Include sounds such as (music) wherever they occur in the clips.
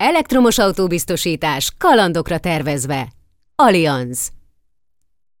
Elektromos autóbiztosítás kalandokra tervezve. Allianz.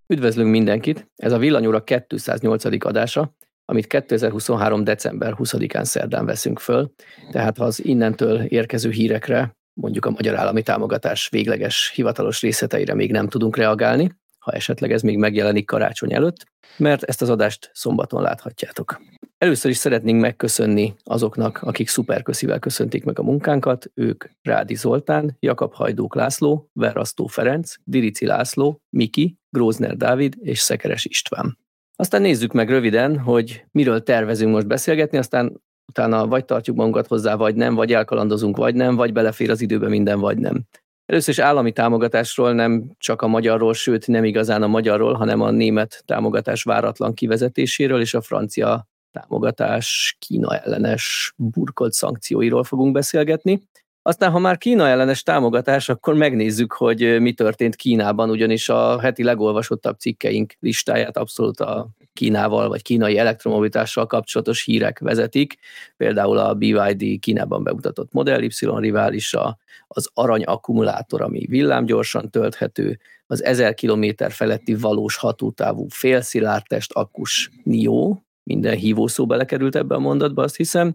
Üdvözlünk mindenkit! Ez a Villanyóra 208. adása, amit 2023. december 20-án szerdán veszünk föl, tehát ha az innentől érkező hírekre, mondjuk a magyar állami támogatás végleges hivatalos részleteire még nem tudunk reagálni, ha esetleg ez még megjelenik karácsony előtt, mert ezt az adást szombaton láthatjátok. Először is szeretnénk megköszönni azoknak, akik szuperköszivel köszöntik meg a munkánkat, ők Rádi Zoltán, Jakab Hajdók László, Verrasztó Ferenc, Dirici László, Miki, Grózner Dávid és Szekeres István. Aztán nézzük meg röviden, hogy miről tervezünk most beszélgetni, aztán utána vagy tartjuk magunkat hozzá, vagy nem, vagy elkalandozunk, vagy nem, vagy belefér az időbe minden, vagy nem. Először is állami támogatásról, nem csak a magyarról, sőt nem igazán a magyarról, hanem a német támogatás váratlan kivezetéséről és a francia támogatás Kína ellenes burkolt szankcióiról fogunk beszélgetni. Aztán, ha már Kína ellenes támogatás, akkor megnézzük, hogy mi történt Kínában, ugyanis a heti legolvasottabb cikkeink listáját abszolút a Kínával vagy kínai elektromobilitással kapcsolatos hírek vezetik. Például a BYD Kínában bemutatott Model Y riválisa, az arany akkumulátor, ami villámgyorsan tölthető, az 1000 km feletti valós hatótávú félszilárdtest akkus NIO, minden hívószó belekerült ebbe a mondatba, azt hiszem.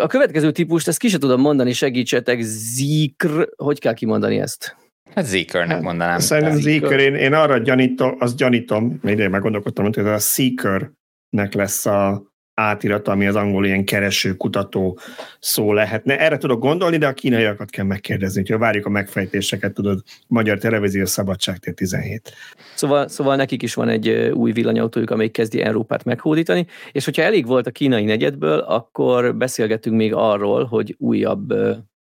A következő típust, ezt ki sem tudom mondani, segítsetek, Zikr, hogy kell kimondani ezt? Hát Zeekernek hát, mondanám. Szerintem Zeeker, én, én arra gyanítom, azt gyanítom, még én meggondolkodtam, hogy ez a Seekernek lesz a átirat, ami az angol ilyen kereső, kutató szó lehetne. Erre tudok gondolni, de a kínaiakat kell megkérdezni, hogyha várjuk a megfejtéseket, tudod, Magyar Televízió Szabadságtér 17. Szóval, szóval nekik is van egy új villanyautójuk, amelyik kezdi Európát meghódítani, és hogyha elég volt a kínai negyedből, akkor beszélgetünk még arról, hogy újabb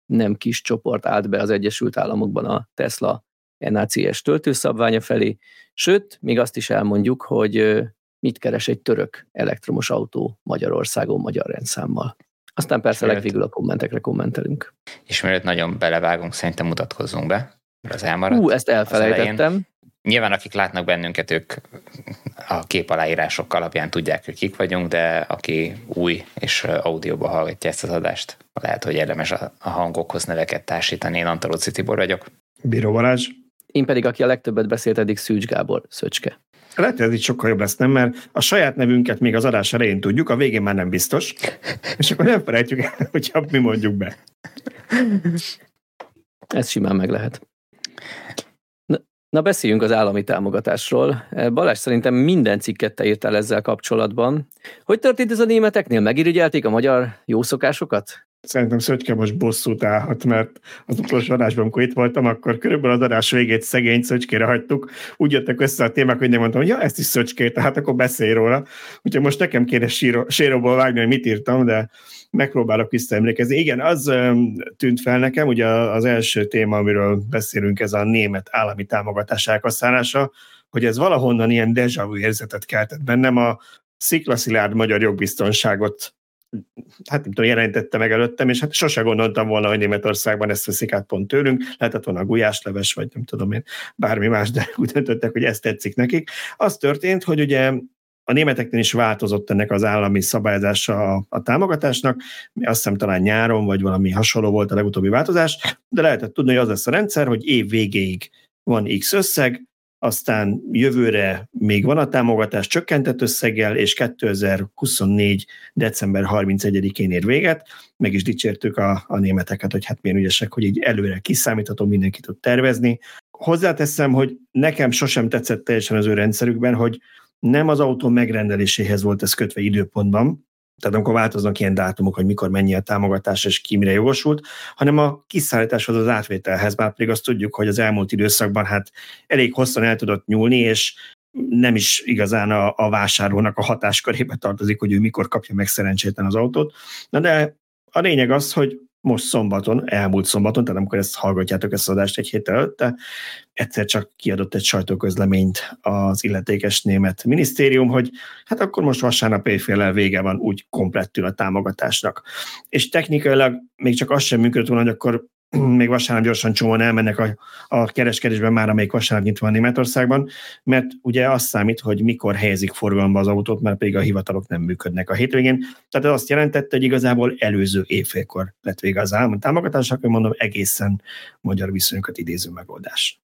nem kis csoport állt be az Egyesült Államokban a Tesla NACS töltőszabványa felé, sőt, még azt is elmondjuk, hogy mit keres egy török elektromos autó Magyarországon magyar rendszámmal. Aztán persze Sőt. legvégül a kommentekre kommentelünk. És mielőtt nagyon belevágunk, szerintem mutatkozzunk be, mert az elmaradt. Hú, ezt elfelejtettem. Nyilván akik látnak bennünket, ők a kép aláírások alapján tudják, hogy kik vagyunk, de aki új és audióba hallgatja ezt az adást, lehet, hogy érdemes a hangokhoz neveket társítani. Én Antaló Citibor vagyok. Bíró Balázs. Én pedig, aki a legtöbbet beszélt eddig, Szűcs Gábor, Szöcske. Lehet, hogy ez így sokkal jobb lesz, nem? Mert a saját nevünket még az adás elején tudjuk, a végén már nem biztos, és akkor nem felejtjük el, hogyha mi mondjuk be. Ez simán meg lehet. Na, beszéljünk az állami támogatásról. Balázs szerintem minden cikket te írtál ezzel kapcsolatban. Hogy történt ez a németeknél? Megirigyelték a magyar jó szokásokat? Szerintem Szöcske most bosszút állhat, mert az utolsó adásban, amikor itt voltam, akkor körülbelül az adás végét szegény Szöcskére hagytuk. Úgy jöttek össze a témák, hogy nem mondtam, hogy ja, ezt is Szöcské, tehát akkor beszélj róla. Úgyhogy most nekem kéne séróból vágni, hogy mit írtam, de megpróbálok visszaemlékezni. Igen, az tűnt fel nekem, ugye az első téma, amiről beszélünk, ez a német állami támogatás elkasztálása, hogy ez valahonnan ilyen deja vu érzetet keltett bennem, a sziklaszilárd magyar jogbiztonságot hát nem tudom, jelentette meg előttem, és hát sose gondoltam volna, hogy Németországban ezt veszik át pont tőlünk, lehetett volna gulyásleves, vagy nem tudom én, bármi más, de (laughs) úgy döntöttek, hogy ez tetszik nekik. Az történt, hogy ugye a németeknél is változott ennek az állami szabályozása a, a támogatásnak, azt hiszem talán nyáron, vagy valami hasonló volt a legutóbbi változás, de lehetett tudni, hogy az lesz a rendszer, hogy év végéig van X összeg, aztán jövőre még van a támogatás csökkentett összeggel, és 2024. december 31-én ér véget. Meg is dicsértük a, a németeket, hogy hát milyen ügyesek, hogy így előre kiszámítható, mindenki tud tervezni. Hozzáteszem, hogy nekem sosem tetszett teljesen az ő rendszerükben, hogy nem az autó megrendeléséhez volt ez kötve időpontban, tehát amikor változnak ilyen dátumok, hogy mikor mennyi a támogatás és ki mire jogosult, hanem a kiszállításhoz az átvételhez, már pedig azt tudjuk, hogy az elmúlt időszakban hát elég hosszan el tudott nyúlni, és nem is igazán a, a vásárlónak a hatáskörébe tartozik, hogy ő mikor kapja meg szerencsétlen az autót. Na de a lényeg az, hogy most szombaton, elmúlt szombaton, tehát amikor ezt hallgatjátok ezt az adást egy héttel előtte, egyszer csak kiadott egy sajtóközleményt az illetékes német minisztérium, hogy hát akkor most vasárnap éjféllel vége van, úgy komplettül a támogatásnak. És technikailag még csak az sem működött volna, hogy akkor (clears throat) még vasárnap gyorsan csomóan elmennek a, a kereskedésben már, amelyik vasárnap nyitva van Németországban, mert ugye azt számít, hogy mikor helyezik forgalomba az autót, mert pedig a hivatalok nem működnek a hétvégén. Tehát ez azt jelentette, hogy igazából előző évfélkor lett vége az állam támogatás, akkor mondom egészen magyar viszonyokat idéző megoldás.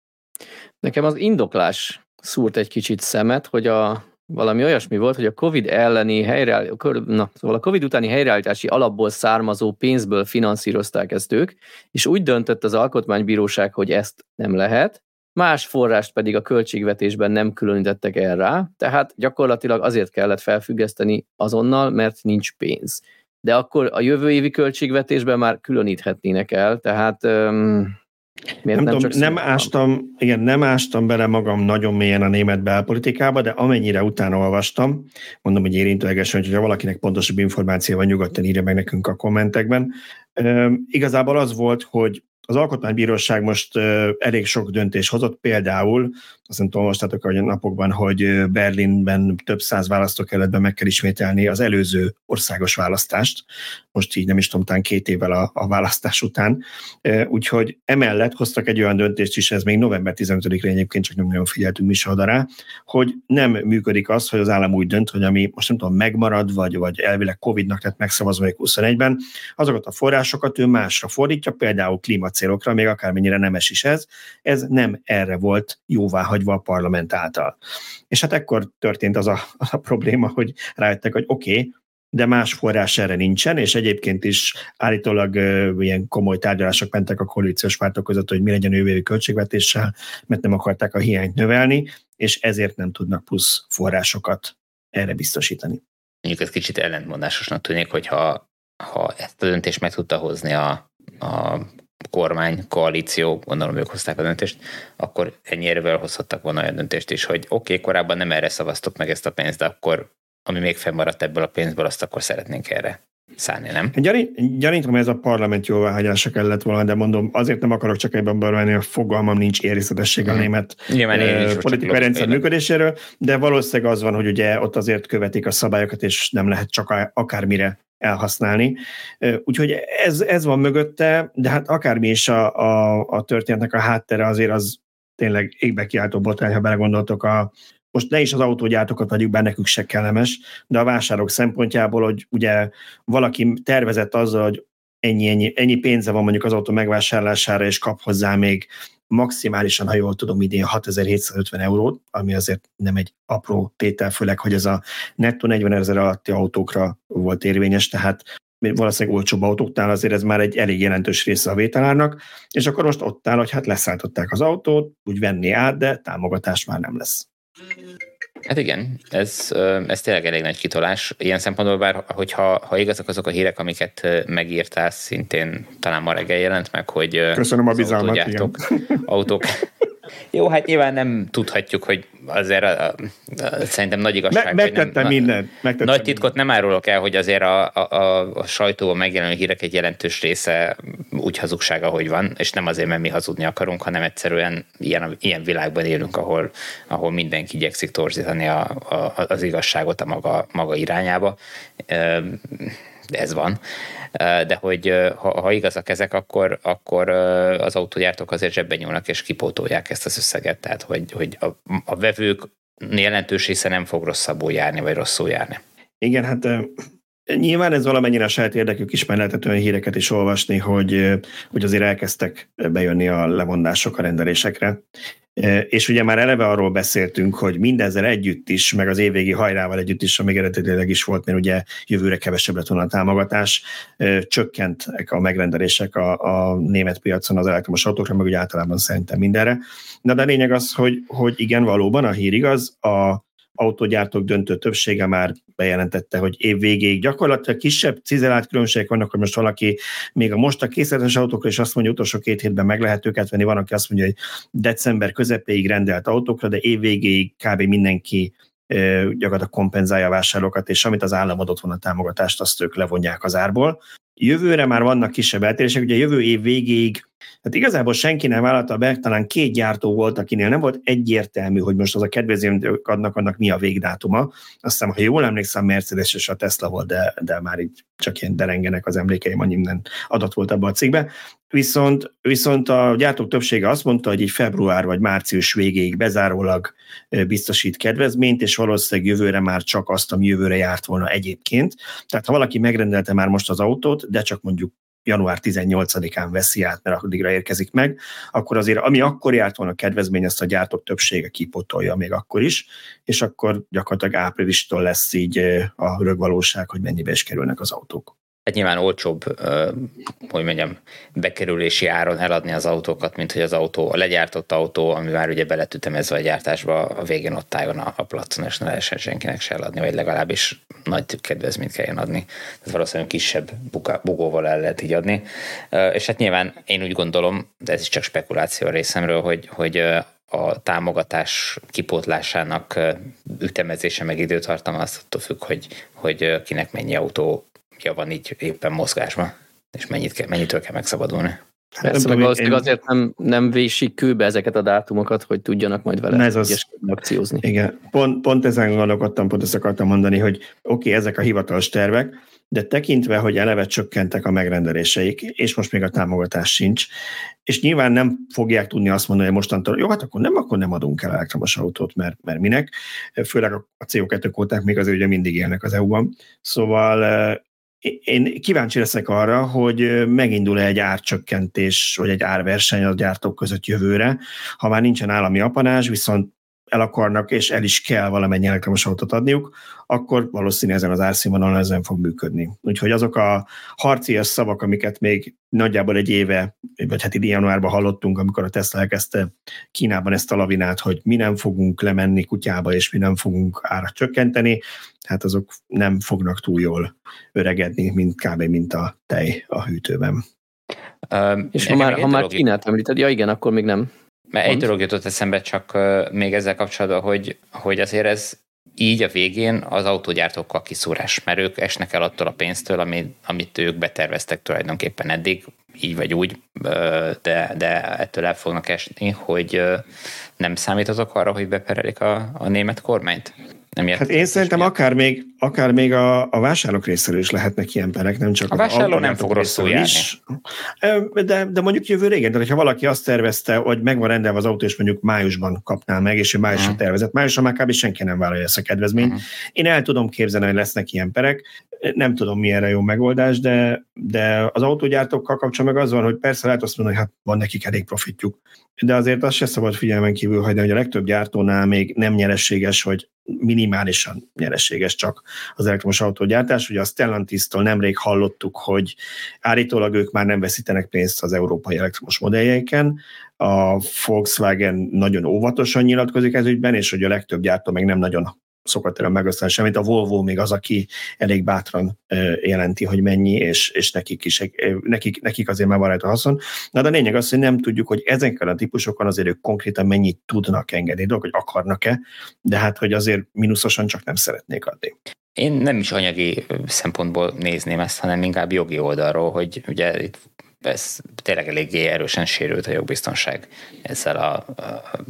Nekem az indoklás szúrt egy kicsit szemet, hogy a valami olyasmi volt, hogy a COVID elleni helyreáll, na, szóval a COVID utáni helyreállítási alapból származó pénzből finanszírozták ezt ők, és úgy döntött az alkotmánybíróság, hogy ezt nem lehet, más forrást pedig a költségvetésben nem különítettek el rá, tehát gyakorlatilag azért kellett felfüggeszteni azonnal, mert nincs pénz. De akkor a jövő évi költségvetésben már különíthetnének el, tehát um, Miért nem, nem, tudom, nem ástam, igen, nem ástam bele magam nagyon mélyen a német belpolitikába, de amennyire utána olvastam, mondom, hogy érintőlegesen, hogyha valakinek pontosabb információ van, nyugodtan írja meg nekünk a kommentekben. Üm, igazából az volt, hogy az Alkotmánybíróság most elég sok döntés hozott, például, azt nem tudom, olvastátok a napokban, hogy Berlinben több száz választókerületben meg kell ismételni az előző országos választást, most így nem is tudom, talán két évvel a, a választás után. Úgyhogy emellett hoztak egy olyan döntést is, ez még november 15-re egyébként csak nem nagyon figyeltünk mi rá, hogy nem működik az, hogy az állam úgy dönt, hogy ami most nem tudom, megmarad, vagy, vagy elvileg Covid-nak lett megszavazva 21-ben, azokat a forrásokat ő másra fordítja, például klímacélokra, még akármennyire nemes is ez, ez nem erre volt jóváhagyva a parlament által. És hát ekkor történt az a, az a probléma, hogy rájöttek, hogy oké, okay, de más forrás erre nincsen, és egyébként is állítólag uh, ilyen komoly tárgyalások mentek a koalíciós pártok között, hogy mi legyen jövő költségvetéssel, mert nem akarták a hiányt növelni, és ezért nem tudnak plusz forrásokat erre biztosítani. Mondjuk ez kicsit ellentmondásosnak tűnik, hogyha ha ezt a döntést meg tudta hozni a, a kormány, koalíció, gondolom ők hozták a döntést, akkor ennyire hozhattak volna olyan döntést is, hogy oké, okay, korábban nem erre szavaztok meg ezt a pénzt, de akkor ami még fennmaradt ebből a pénzből, azt akkor szeretnénk erre szállni, nem? gyanítom, hogy ez a parlament jóváhagyása kellett volna, de mondom, azért nem akarok csak ebben bevenni, a fogalmam nincs érészetesség a hmm. német uh, politikai rendszer működéséről, de valószínűleg az van, hogy ugye ott azért követik a szabályokat, és nem lehet csak akármire elhasználni. Úgyhogy ez, ez van mögötte, de hát akármi is a, a, a történetnek a háttere azért az tényleg égbe kiáltó botrány, ha belegondoltok a, most ne is az autógyártókat vagyunk be, nekük se kellemes, de a vásárok szempontjából, hogy ugye valaki tervezett azzal, hogy ennyi, ennyi, ennyi pénze van mondjuk az autó megvásárlására, és kap hozzá még maximálisan, ha jól tudom, idén 6750 eurót, ami azért nem egy apró tétel, főleg, hogy ez a nettó 40 ezer alatti autókra volt érvényes, tehát valószínűleg olcsóbb autóknál azért ez már egy elég jelentős része a vételárnak, és akkor most ott áll, hogy hát leszállították az autót, úgy venni át, de támogatás már nem lesz. Hát igen, ez, ez tényleg elég nagy kitolás. Ilyen szempontból bár, hogyha ha igazak azok a hírek, amiket megírtál, szintén talán ma reggel jelent meg, hogy Köszönöm a bizalmat, autók, autók (laughs) jó, hát nyilván nem tudhatjuk, hogy azért a, a, a, szerintem nagy igazság. Me, megtettem nem, mindent. Megtettem nagy titkot nem árulok el, hogy azért a, a, a, a sajtóban megjelenő hírek egy jelentős része úgy hazugság, ahogy van, és nem azért, mert mi hazudni akarunk, hanem egyszerűen ilyen, ilyen világban élünk, ahol, ahol mindenki igyekszik torzítani a, a, az igazságot a maga, maga irányába. Ez van de hogy ha, ha igazak ezek, akkor, akkor az autógyártók azért zsebben nyúlnak és kipótolják ezt az összeget, tehát hogy, hogy a, a vevők jelentős része nem fog rosszabbul járni, vagy rosszul járni. Igen, hát Nyilván ez valamennyire a saját érdekük is, mert lehetett olyan híreket is olvasni, hogy, hogy azért elkezdtek bejönni a levondások a rendelésekre. És ugye már eleve arról beszéltünk, hogy mindezzel együtt is, meg az évvégi hajrával együtt is, ami eredetileg is volt, mert ugye jövőre kevesebb lett volna a támogatás, csökkentek a megrendelések a, a német piacon az elektromos autókra, meg ugye általában szerintem mindenre. Na de a lényeg az, hogy, hogy igen, valóban a hír igaz, a autógyártók döntő többsége már bejelentette, hogy év végéig gyakorlatilag kisebb cizelált különbségek vannak, hogy most valaki még a most a készletes autókra is azt mondja, utolsó két hétben meg lehet őket venni, van, aki azt mondja, hogy december közepéig rendelt autókra, de év végéig kb. mindenki gyakorlatilag kompenzálja a vásárlókat, és amit az állam adott volna támogatást, azt ők levonják az árból. Jövőre már vannak kisebb eltérések, ugye jövő év végéig, hát igazából senki nem vállalta be, talán két gyártó volt, akinél nem volt egyértelmű, hogy most az a kedvezőt adnak, annak mi a végdátuma. Aztán, ha jól emlékszem, Mercedes és a Tesla volt, de, de már így csak ilyen derengenek az emlékeim, annyi minden adat volt abban a cikkben. Viszont, viszont a gyártók többsége azt mondta, hogy egy február vagy március végéig bezárólag biztosít kedvezményt, és valószínűleg jövőre már csak azt, ami jövőre járt volna egyébként. Tehát ha valaki megrendelte már most az autót, de csak mondjuk január 18-án veszi át, mert addigra érkezik meg, akkor azért ami akkor járt volna kedvezmény, azt a gyártók többsége kipotolja még akkor is, és akkor gyakorlatilag áprilistól lesz így a rögvalóság, hogy mennyibe is kerülnek az autók hát nyilván olcsóbb, hogy mondjam, bekerülési áron eladni az autókat, mint hogy az autó, a legyártott autó, ami már ugye beletütemezve a gyártásba, a végén ott álljon a, a placon, és ne lehessen senkinek se eladni, vagy legalábbis nagy kedvezményt kelljen adni. Ez valószínűleg kisebb bugóval el lehet így adni. És hát nyilván én úgy gondolom, de ez is csak spekuláció a részemről, hogy, hogy a támogatás kipótlásának ütemezése meg időtartama azt attól függ, hogy, hogy kinek mennyi autó ja van így éppen mozgásban, és mennyit kell, mennyitől kell megszabadulni. Persze, meg valószínűleg azért nem, nem vésik kőbe ezeket a dátumokat, hogy tudjanak majd vele ez az, akciózni. Igen, pont, pont ezen gondolkodtam, pont ezt akartam mondani, hogy oké, okay, ezek a hivatalos tervek, de tekintve, hogy eleve csökkentek a megrendeléseik, és most még a támogatás sincs, és nyilván nem fogják tudni azt mondani, hogy mostantól, jó, hát akkor nem, akkor nem adunk el elektromos autót, mert, mert minek, főleg a CO2 kóták még azért ugye mindig élnek az EU-ban. Szóval én kíváncsi leszek arra, hogy megindul-e egy árcsökkentés, vagy egy árverseny a gyártók között jövőre, ha már nincsen állami apanás, viszont el akarnak, és el is kell valamennyi elektromos autót adniuk, akkor valószínűleg ezen az árszínvonalon ezen fog működni. Úgyhogy azok a harcias szavak, amiket még nagyjából egy éve, vagy hát idén januárban hallottunk, amikor a Tesla elkezdte Kínában ezt a lavinát, hogy mi nem fogunk lemenni kutyába, és mi nem fogunk árat csökkenteni, hát azok nem fognak túl jól öregedni, mint kb. mint a tej a hűtőben. Um, és ha már, ha már Kínát említed, ja igen, akkor még nem. Mert egy dolog jutott eszembe csak még ezzel kapcsolatban, hogy, hogy azért ez így a végén az autógyártókkal kiszúrás, mert ők esnek el attól a pénztől, amit, amit ők beterveztek tulajdonképpen eddig, így vagy úgy, de, de ettől el fognak esni, hogy nem számítotok arra, hogy beperelik a, a német kormányt? Nem hát én szerintem akár még, akár még a, a vásárlók részéről is lehetnek ilyen perek, nem csak a vásárló nem fog rosszul járni. Is. De, de mondjuk jövő régen, tehát ha valaki azt tervezte, hogy megvan rendelve az autó, és mondjuk májusban kapná meg, és ő májusra uh-huh. tervezett, májusra már kb. senki nem vállalja ezt a kedvezményt. Uh-huh. Én el tudom képzelni, hogy lesznek ilyen perek, nem tudom, mi erre jó megoldás, de, de az autógyártókkal kapcsolatban meg az van, hogy persze lehet azt mondani, hogy hát van nekik elég profitjuk, de azért azt se szabad figyelmen kívül hagyni, hogy a legtöbb gyártónál még nem nyereséges, hogy minimálisan nyereséges csak az elektromos autógyártás. Ugye a Stellantis-tól nemrég hallottuk, hogy állítólag ők már nem veszítenek pénzt az európai elektromos modelljeiken, a Volkswagen nagyon óvatosan nyilatkozik ez ügyben, és hogy a legtöbb gyártó meg nem nagyon szokott erre megosztani semmit. A Volvo még az, aki elég bátran jelenti, hogy mennyi, és, és nekik, is, nekik, nekik azért már van rajta haszon. Na de a lényeg az, hogy nem tudjuk, hogy ezekkel a típusokon azért ők konkrétan mennyit tudnak engedni, dolog, hogy akarnak-e, de hát, hogy azért mínuszosan csak nem szeretnék adni. Én nem is anyagi szempontból nézném ezt, hanem inkább jogi oldalról, hogy ugye itt ez tényleg eléggé erősen sérült a jogbiztonság ezzel a, a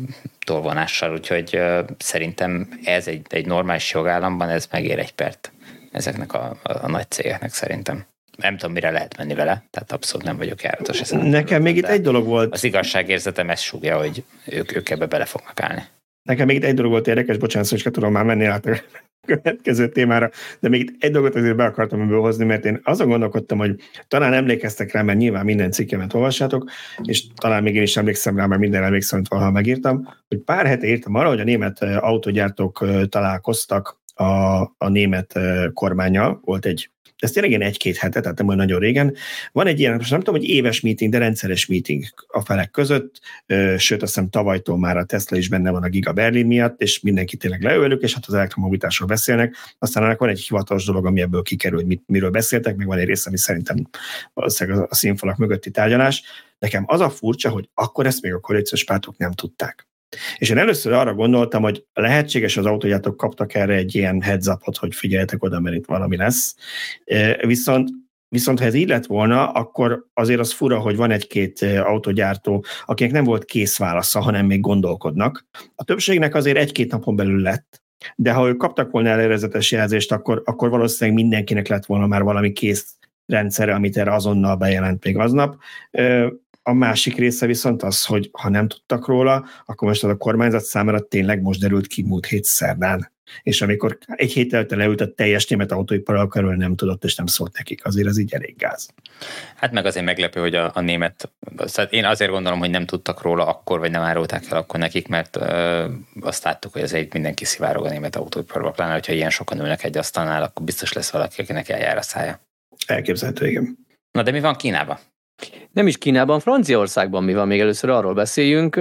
tolvonással, úgyhogy szerintem ez egy, egy normális jogállamban ez megér egy pert ezeknek a, a, a nagy cégeknek szerintem. Nem tudom, mire lehet menni vele, tehát abszolút nem vagyok járatos. Ezen Nekem még itt egy dolog volt. Az igazságérzetem ezt súgja, hogy ők, ők ebbe bele fognak állni. Nekem még itt egy dolog volt érdekes, bocsánat, hogy tudom már menni át a (laughs) következő témára, de még egy dolgot azért be akartam ebből hozni, mert én azon gondolkodtam, hogy talán emlékeztek rá, mert nyilván minden cikkemet olvassátok, és talán még én is emlékszem rá, mert minden emlékszem, amit valaha megírtam, hogy pár hete írtam arra, hogy a német autógyártók találkoztak a, a német kormányjal, volt egy ez tényleg ilyen egy-két hete, tehát nem olyan nagyon régen. Van egy ilyen, most nem tudom, hogy éves meeting, de rendszeres meeting a felek között, sőt, azt hiszem tavalytól már a Tesla is benne van a Giga Berlin miatt, és mindenki tényleg leülök, és hát az elektromobilitásról beszélnek. Aztán ennek van egy hivatalos dolog, ami ebből kikerül, hogy mit, miről beszéltek, meg van egy része, ami szerintem valószínűleg a színfalak mögötti tárgyalás. Nekem az a furcsa, hogy akkor ezt még a koalíciós pártok nem tudták. És én először arra gondoltam, hogy lehetséges az autógyártók kaptak erre egy ilyen heads upot, hogy figyeljetek oda, mert itt valami lesz. Viszont Viszont ha ez így lett volna, akkor azért az fura, hogy van egy-két autogyártó, akinek nem volt kész válasza, hanem még gondolkodnak. A többségnek azért egy-két napon belül lett, de ha ők kaptak volna előrezetes jelzést, akkor, akkor valószínűleg mindenkinek lett volna már valami kész rendszere, amit erre azonnal bejelent még aznap. A másik része viszont az, hogy ha nem tudtak róla, akkor most az a kormányzat számára tényleg most derült ki múlt hét szerdán. És amikor egy hét elte leült a teljes német autóipar, akkor nem tudott, és nem szólt nekik. Azért az így elég gáz. Hát meg azért meglepő, hogy a, a német, szóval én azért gondolom, hogy nem tudtak róla akkor, vagy nem árulták el akkor nekik, mert ö, azt láttuk, hogy azért mindenki szivárog a német autóiparba, pláne, hogyha ilyen sokan ülnek egy asztalnál, akkor biztos lesz valaki, akinek eljár a szája. Elképzelhető, igen. Na de mi van Kínában? Nem is Kínában, Franciaországban mi van, még először arról beszéljünk,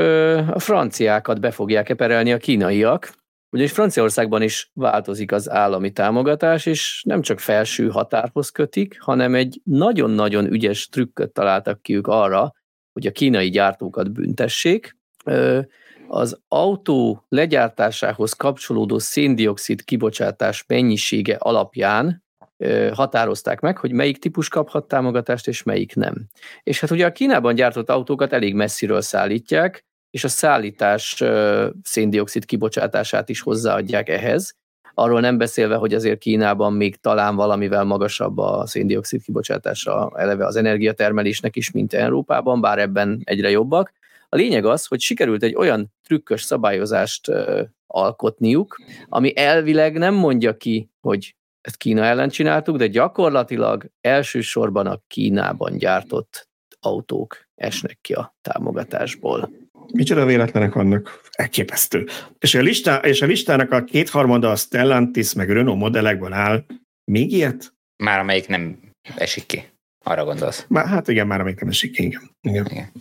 a franciákat be fogják eperelni a kínaiak, ugyanis Franciaországban is változik az állami támogatás, és nem csak felső határhoz kötik, hanem egy nagyon-nagyon ügyes trükköt találtak ki ők arra, hogy a kínai gyártókat büntessék. Az autó legyártásához kapcsolódó széndiokszid kibocsátás mennyisége alapján határozták meg, hogy melyik típus kaphat támogatást, és melyik nem. És hát ugye a Kínában gyártott autókat elég messziről szállítják, és a szállítás széndiokszid kibocsátását is hozzáadják ehhez. Arról nem beszélve, hogy azért Kínában még talán valamivel magasabb a széndiokszid kibocsátása eleve az energiatermelésnek is, mint Európában, bár ebben egyre jobbak. A lényeg az, hogy sikerült egy olyan trükkös szabályozást alkotniuk, ami elvileg nem mondja ki, hogy ezt Kína ellen csináltuk, de gyakorlatilag elsősorban a Kínában gyártott autók esnek ki a támogatásból. Micsoda véletlenek vannak, elképesztő. És a, listá, és a listának a kétharmada a Stellantis meg Renault modellekből áll. Még ilyet? Már amelyik nem esik ki. Arra gondolsz? Már, hát igen, már amelyik nem esik ki, igen. igen. igen.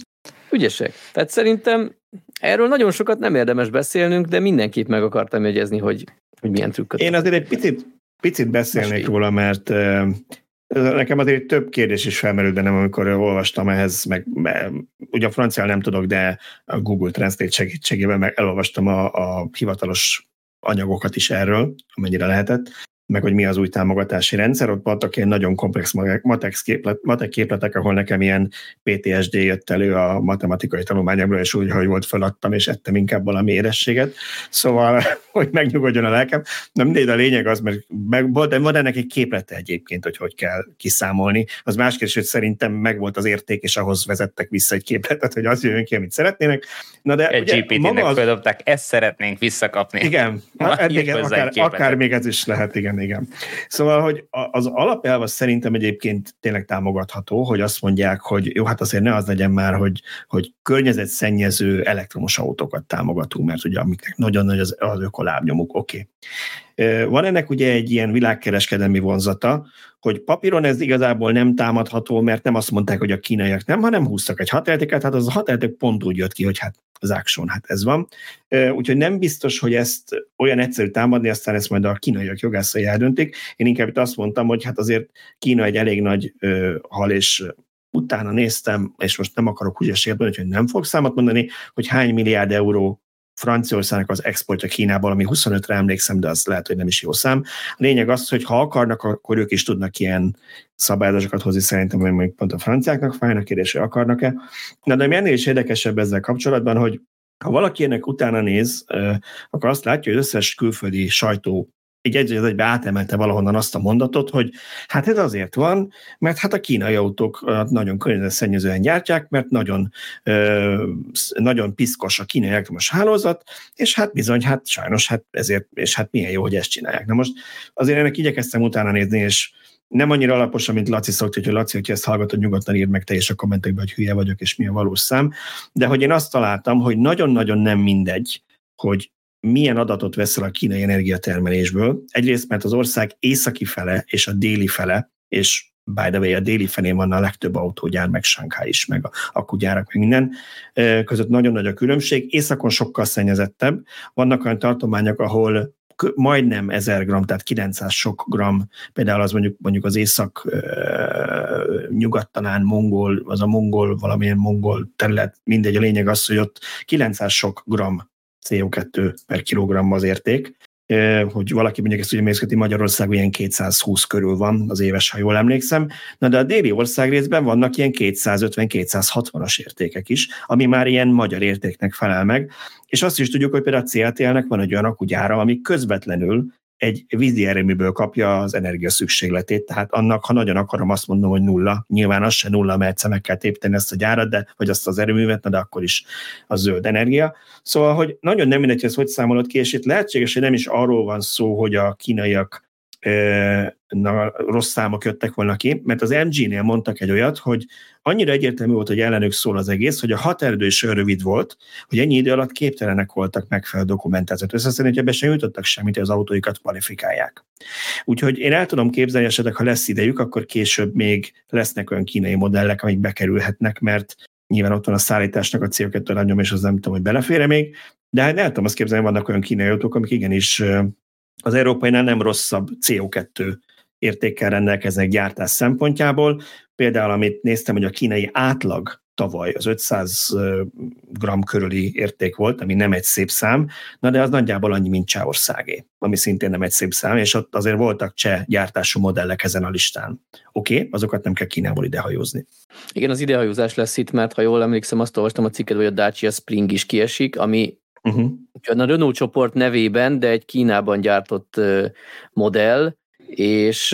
Ügyesek. Tehát szerintem erről nagyon sokat nem érdemes beszélnünk, de mindenképp meg akartam jegyezni, hogy, hogy milyen trükköt. Én azért egy picit, picit beszélnék róla, mert Nekem azért több kérdés is felmerült bennem, amikor olvastam ehhez, meg ugye a francia nem tudok, de a Google Translate segítségével meg elolvastam a, a hivatalos anyagokat is erről, amennyire lehetett, meg hogy mi az új támogatási rendszer. Ott voltak ilyen nagyon komplex matek, képlet, matek képletek, ahol nekem ilyen PTSD jött elő a matematikai tanulmányomról, és úgy, hogy volt feladtam, és ettem inkább valami érességet. Szóval, (laughs) hogy megnyugodjon a lelkem. Nem mindegy, a lényeg az, mert meg, de van ennek egy képlete egyébként, hogy hogy kell kiszámolni. Az más kérdés, hogy szerintem megvolt az érték, és ahhoz vezettek vissza egy képletet, hogy az jön ki, amit szeretnének. Na de egy GPT-nek az... ezt szeretnénk visszakapni. Igen, hát, igen akár, akár még ez is lehet, igen igen, igen. Szóval, hogy az alapelv szerintem egyébként tényleg támogatható, hogy azt mondják, hogy jó, hát azért ne az legyen már, hogy, hogy környezetszennyező elektromos autókat támogatunk, mert ugye amiknek nagyon nagy az, az ökolábnyomuk, oké. Okay. Van ennek ugye egy ilyen világkereskedelmi vonzata, hogy papíron ez igazából nem támadható, mert nem azt mondták, hogy a kínaiak nem, hanem húztak egy határtéket, hát az a határték pont úgy jött ki, hogy hát az action, hát ez van. Úgyhogy nem biztos, hogy ezt olyan egyszerű támadni, aztán ezt majd a kínaiak jogászai eldöntik. Én inkább itt azt mondtam, hogy hát azért Kína egy elég nagy hal, és utána néztem, és most nem akarok hülyeséget mondani, hogy nem fog számot mondani, hogy hány milliárd euró Franciaországnak az exportja Kínából, ami 25-re emlékszem, de az lehet, hogy nem is jó szám. A lényeg az, hogy ha akarnak, akkor ők is tudnak ilyen szabályozásokat hozni, szerintem, hogy mondjuk pont a franciáknak fájnak kérdés, hogy akarnak-e. Na, de ami ennél is érdekesebb ezzel kapcsolatban, hogy ha valaki ennek utána néz, akkor azt látja, hogy összes külföldi sajtó egy egy egybe átemelte valahonnan azt a mondatot, hogy hát ez azért van, mert hát a kínai autók nagyon környezetszennyezően gyártják, mert nagyon, ö, nagyon piszkos a kínai elektromos hálózat, és hát bizony, hát sajnos, hát ezért, és hát milyen jó, hogy ezt csinálják. Na most azért ennek igyekeztem utána nézni, és nem annyira alaposan, mint Laci szokta, hogy Laci, hogyha ezt hallgatod, nyugodtan írd meg te is a kommentekbe, hogy hülye vagyok, és mi a valós szám. De hogy én azt találtam, hogy nagyon-nagyon nem mindegy, hogy milyen adatot veszel a kínai energiatermelésből. Egyrészt, mert az ország északi fele és a déli fele, és by the way, a déli felén van a legtöbb autógyár, meg Shanghai is, meg a akkugyárak, meg minden, között nagyon nagy a különbség. Északon sokkal szennyezettebb. Vannak olyan tartományok, ahol majdnem 1000 gram, tehát 900 sok gram, például az mondjuk, mondjuk az észak nyugat mongol, az a mongol, valamilyen mongol terület, mindegy, a lényeg az, hogy ott 900 sok gram CO2 per kilogramm az érték, hogy valaki mondjuk ezt ugye mészketi Magyarország ilyen 220 körül van az éves, ha jól emlékszem, na de a déli ország részben vannak ilyen 250-260-as értékek is, ami már ilyen magyar értéknek felel meg, és azt is tudjuk, hogy például a CATL-nek van egy olyan akugyára, ami közvetlenül egy vízi erőműből kapja az energia szükségletét, tehát annak, ha nagyon akarom, azt mondom, hogy nulla. Nyilván az se nulla, mert egyszer meg kell tépteni ezt a gyárat, de, vagy azt az erőművet, de akkor is a zöld energia. Szóval, hogy nagyon nem mindegy, hogy ezt hogy számolod ki, és itt lehetséges, hogy nem is arról van szó, hogy a kínaiak na, rossz számok jöttek volna ki, mert az MG-nél mondtak egy olyat, hogy annyira egyértelmű volt, hogy ellenük szól az egész, hogy a határidő is olyan rövid volt, hogy ennyi idő alatt képtelenek voltak megfelelő dokumentációt összeszedni, hogy ebbe sem jutottak semmit, hogy az autóikat kvalifikálják. Úgyhogy én el tudom képzelni, esetleg, ha lesz idejük, akkor később még lesznek olyan kínai modellek, amik bekerülhetnek, mert nyilván ott van a szállításnak a CO2 rányom, és az nem tudom, hogy belefére még, de hát el tudom azt képzelni, vannak olyan kínai autók, amik igenis az európainál nem rosszabb CO2 értékkel rendelkeznek gyártás szempontjából. Például, amit néztem, hogy a kínai átlag tavaly az 500 g körüli érték volt, ami nem egy szép szám, na de az nagyjából annyi, mint Csehországé, ami szintén nem egy szép szám, és ott azért voltak cseh gyártású modellek ezen a listán. Oké, okay, azokat nem kell Kínából idehajózni. Igen, az idehajózás lesz itt, mert ha jól emlékszem, azt olvastam a cikket, hogy a Dacia Spring is kiesik, ami uh-huh. a Renault csoport nevében, de egy Kínában gyártott modell, és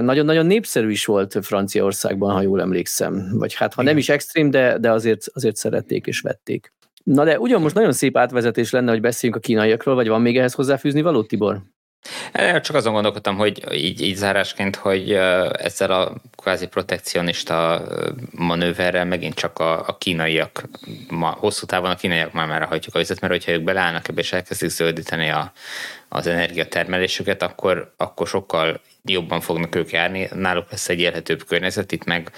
nagyon-nagyon népszerű is volt Franciaországban, ha jól emlékszem. Vagy hát, ha Igen. nem is extrém, de, de azért, azért szerették és vették. Na de ugyan most nagyon szép átvezetés lenne, hogy beszéljünk a kínaiakról, vagy van még ehhez hozzáfűzni való, Tibor? Csak azon gondolkodtam, hogy így, így zárásként, hogy ezzel a kvázi protekcionista manőverrel megint csak a, a kínaiak, ma, hosszú távon a kínaiak már már hagyjuk a vizet, mert hogyha ők beleállnak ebbe és elkezdik zöldíteni a, az energiatermelésüket, akkor, akkor sokkal jobban fognak ők járni, náluk lesz egy élhetőbb környezet, itt meg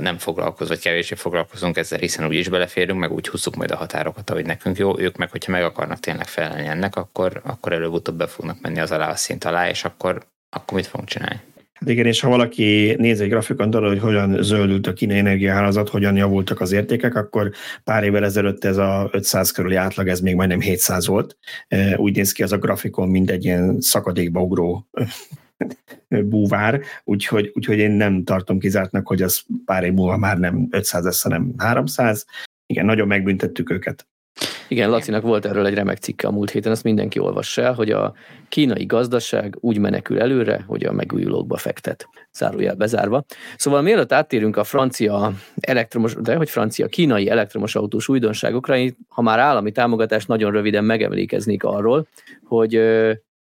nem foglalkozunk, vagy kevésbé foglalkozunk ezzel, hiszen úgy is beleférünk, meg úgy húzzuk majd a határokat, ahogy nekünk jó. Ők meg, hogyha meg akarnak tényleg felelni ennek, akkor, akkor előbb-utóbb be fognak menni az alá a szint alá, és akkor, akkor mit fogunk csinálni? Hát igen, és ha valaki néz egy grafikon arra, hogy hogyan zöldült a kínai energiahálózat, hogyan javultak az értékek, akkor pár évvel ezelőtt ez a 500 körüli átlag, ez még majdnem 700 volt. Úgy néz ki az a grafikon, mint egy ilyen szakadékba ugró (laughs) búvár, úgyhogy, úgyhogy én nem tartom kizártnak, hogy az pár év múlva már nem 500 lesz, hanem 300. Igen, nagyon megbüntettük őket. Igen, Lacinak volt erről egy remek cikke a múlt héten, ezt mindenki olvassa el, hogy a kínai gazdaság úgy menekül előre, hogy a megújulókba fektet. Zárójel bezárva. Szóval mielőtt áttérünk a francia elektromos, de hogy francia, kínai elektromos autós újdonságokra, ha már állami támogatás, nagyon röviden megemlékeznék arról, hogy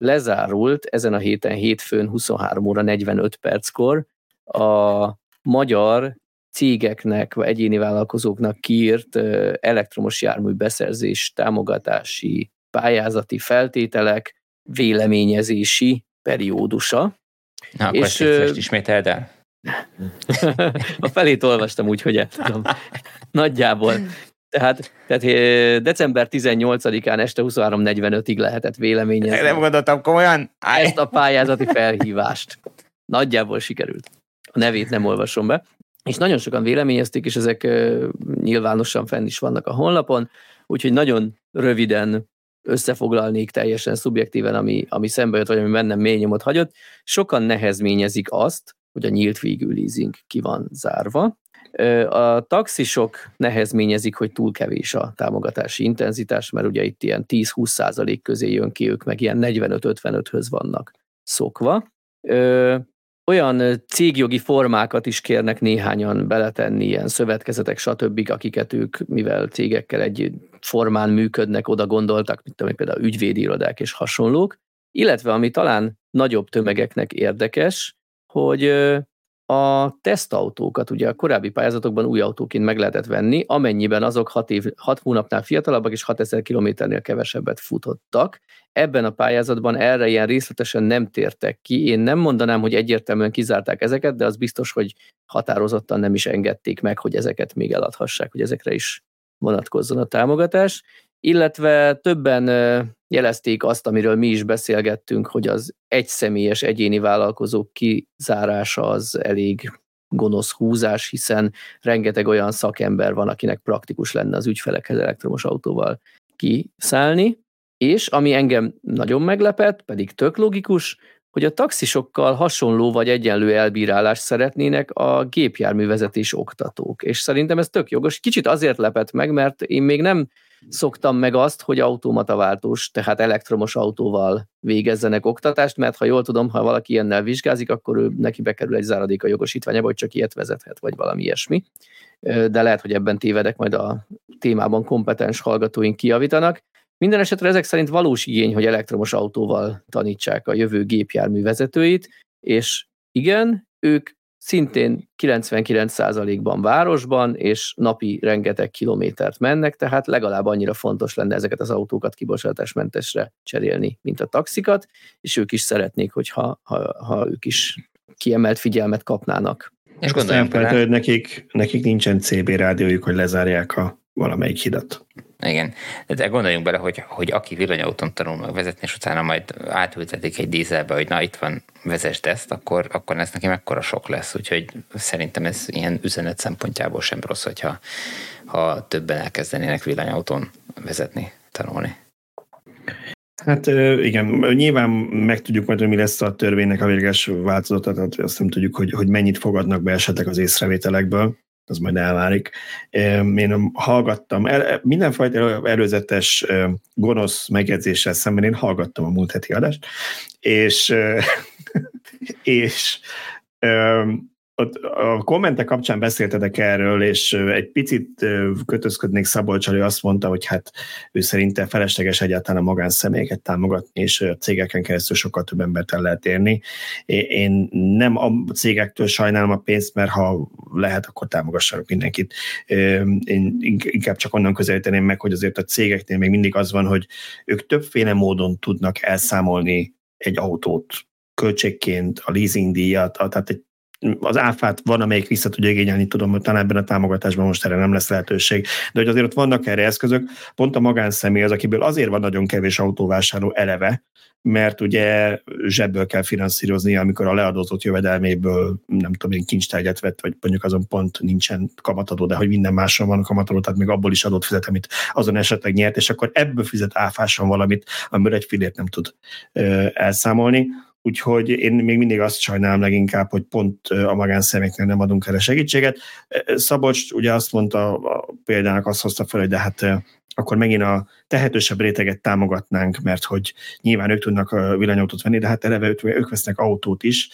lezárult ezen a héten hétfőn 23 óra 45 perckor a magyar cégeknek vagy egyéni vállalkozóknak kiírt elektromos jármű beszerzés támogatási pályázati feltételek véleményezési periódusa. Na, akkor és, ezt ismételd el. (laughs) a felét olvastam úgy, hogy el tudom. (laughs) Nagyjából. Tehát, tehát december 18-án este 23.45-ig lehetett véleményezni. Nem gondoltam komolyan? Állj. Ezt a pályázati felhívást. Nagyjából sikerült. A nevét nem olvasom be. És nagyon sokan véleményezték, és ezek nyilvánosan fenn is vannak a honlapon, úgyhogy nagyon röviden összefoglalnék teljesen szubjektíven, ami, ami szembe jött, vagy ami bennem mély nyomot hagyott. Sokan nehezményezik azt, hogy a nyílt végű leasing ki van zárva, a taxisok nehezményezik, hogy túl kevés a támogatási intenzitás, mert ugye itt ilyen 10-20 százalék közé jön ki, ők meg ilyen 45-55-höz vannak szokva. Olyan cégjogi formákat is kérnek néhányan beletenni, ilyen szövetkezetek, stb., akiket ők, mivel cégekkel egy formán működnek, oda gondoltak, mint tudom, például ügyvédirodák és hasonlók, illetve ami talán nagyobb tömegeknek érdekes, hogy a tesztautókat ugye a korábbi pályázatokban új autóként meg lehetett venni, amennyiben azok 6, év, 6 hónapnál fiatalabbak és 6000 kilométernél kevesebbet futottak. Ebben a pályázatban erre ilyen részletesen nem tértek ki. Én nem mondanám, hogy egyértelműen kizárták ezeket, de az biztos, hogy határozottan nem is engedték meg, hogy ezeket még eladhassák, hogy ezekre is vonatkozzon a támogatás illetve többen jelezték azt, amiről mi is beszélgettünk, hogy az egyszemélyes egyéni vállalkozók kizárása az elég gonosz húzás, hiszen rengeteg olyan szakember van, akinek praktikus lenne az ügyfelekhez elektromos autóval kiszállni, és ami engem nagyon meglepett, pedig tök logikus, hogy a taxisokkal hasonló vagy egyenlő elbírálást szeretnének a gépjárművezetés oktatók. És szerintem ez tök jogos. Kicsit azért lepett meg, mert én még nem szoktam meg azt, hogy automataváltós, tehát elektromos autóval végezzenek oktatást, mert ha jól tudom, ha valaki ilyennel vizsgázik, akkor ő neki bekerül egy záradék a jogosítványába, hogy csak ilyet vezethet, vagy valami ilyesmi. De lehet, hogy ebben tévedek, majd a témában kompetens hallgatóink kiavítanak. Minden esetre ezek szerint valós igény, hogy elektromos autóval tanítsák a jövő gépjármű vezetőit, és igen, ők szintén 99%-ban városban, és napi rengeteg kilométert mennek, tehát legalább annyira fontos lenne ezeket az autókat kibocsátásmentesre cserélni, mint a taxikat, és ők is szeretnék, hogyha ha, ha ők is kiemelt figyelmet kapnának. És gondoljunk bele. hogy nekik, nekik nincsen CB rádiójuk, hogy lezárják a valamelyik hidat. Igen, de gondoljunk bele, hogy, hogy aki villanyautón tanul meg vezetni, és utána majd átültetik egy dízelbe, hogy na itt van, vezesd ezt, akkor, akkor ez neki mekkora sok lesz. Úgyhogy szerintem ez ilyen üzenet szempontjából sem rossz, hogyha ha többen elkezdenének villanyautón vezetni, tanulni. Hát igen, nyilván meg tudjuk majd, hogy mi lesz a törvénynek a végleges változata, tehát azt nem tudjuk, hogy, hogy mennyit fogadnak be esetleg az észrevételekből az majd elvárik. Én hallgattam, mindenfajta előzetes gonosz megjegyzéssel szemben én hallgattam a múlt heti adást, és, (laughs) és a kommentek kapcsán beszéltetek erről, és egy picit kötözködnék Szabolcs, hogy azt mondta, hogy hát ő szerinte felesleges egyáltalán a magánszemélyeket támogatni, és a cégeken keresztül sokkal több embert el lehet érni. Én nem a cégektől sajnálom a pénzt, mert ha lehet, akkor támogassanak mindenkit. Én inkább csak onnan közelíteném meg, hogy azért a cégeknél még mindig az van, hogy ők többféle módon tudnak elszámolni egy autót költségként, a leasing díjat, tehát egy az áfát van, amelyik vissza tudja igényelni, tudom, hogy talán ebben a támogatásban most erre nem lesz lehetőség, de hogy azért ott vannak erre eszközök, pont a magánszemély az, akiből azért van nagyon kevés autóvásárló eleve, mert ugye zsebből kell finanszírozni, amikor a leadózott jövedelméből nem tudom én kincstárgyat vett, vagy mondjuk azon pont nincsen kamatadó, de hogy minden máson van kamatadó, tehát még abból is adott fizet, amit azon esetleg nyert, és akkor ebből fizet áfáson valamit, amiből egy filért nem tud ö, elszámolni Úgyhogy én még mindig azt sajnálom leginkább, hogy pont a magánszemélyeknek nem adunk erre segítséget. Szabolcs ugye azt mondta, a példának azt hozta fel, hogy de hát akkor megint a tehetősebb réteget támogatnánk, mert hogy nyilván ők tudnak villanyautót venni, de hát eleve ők, ők vesznek autót is,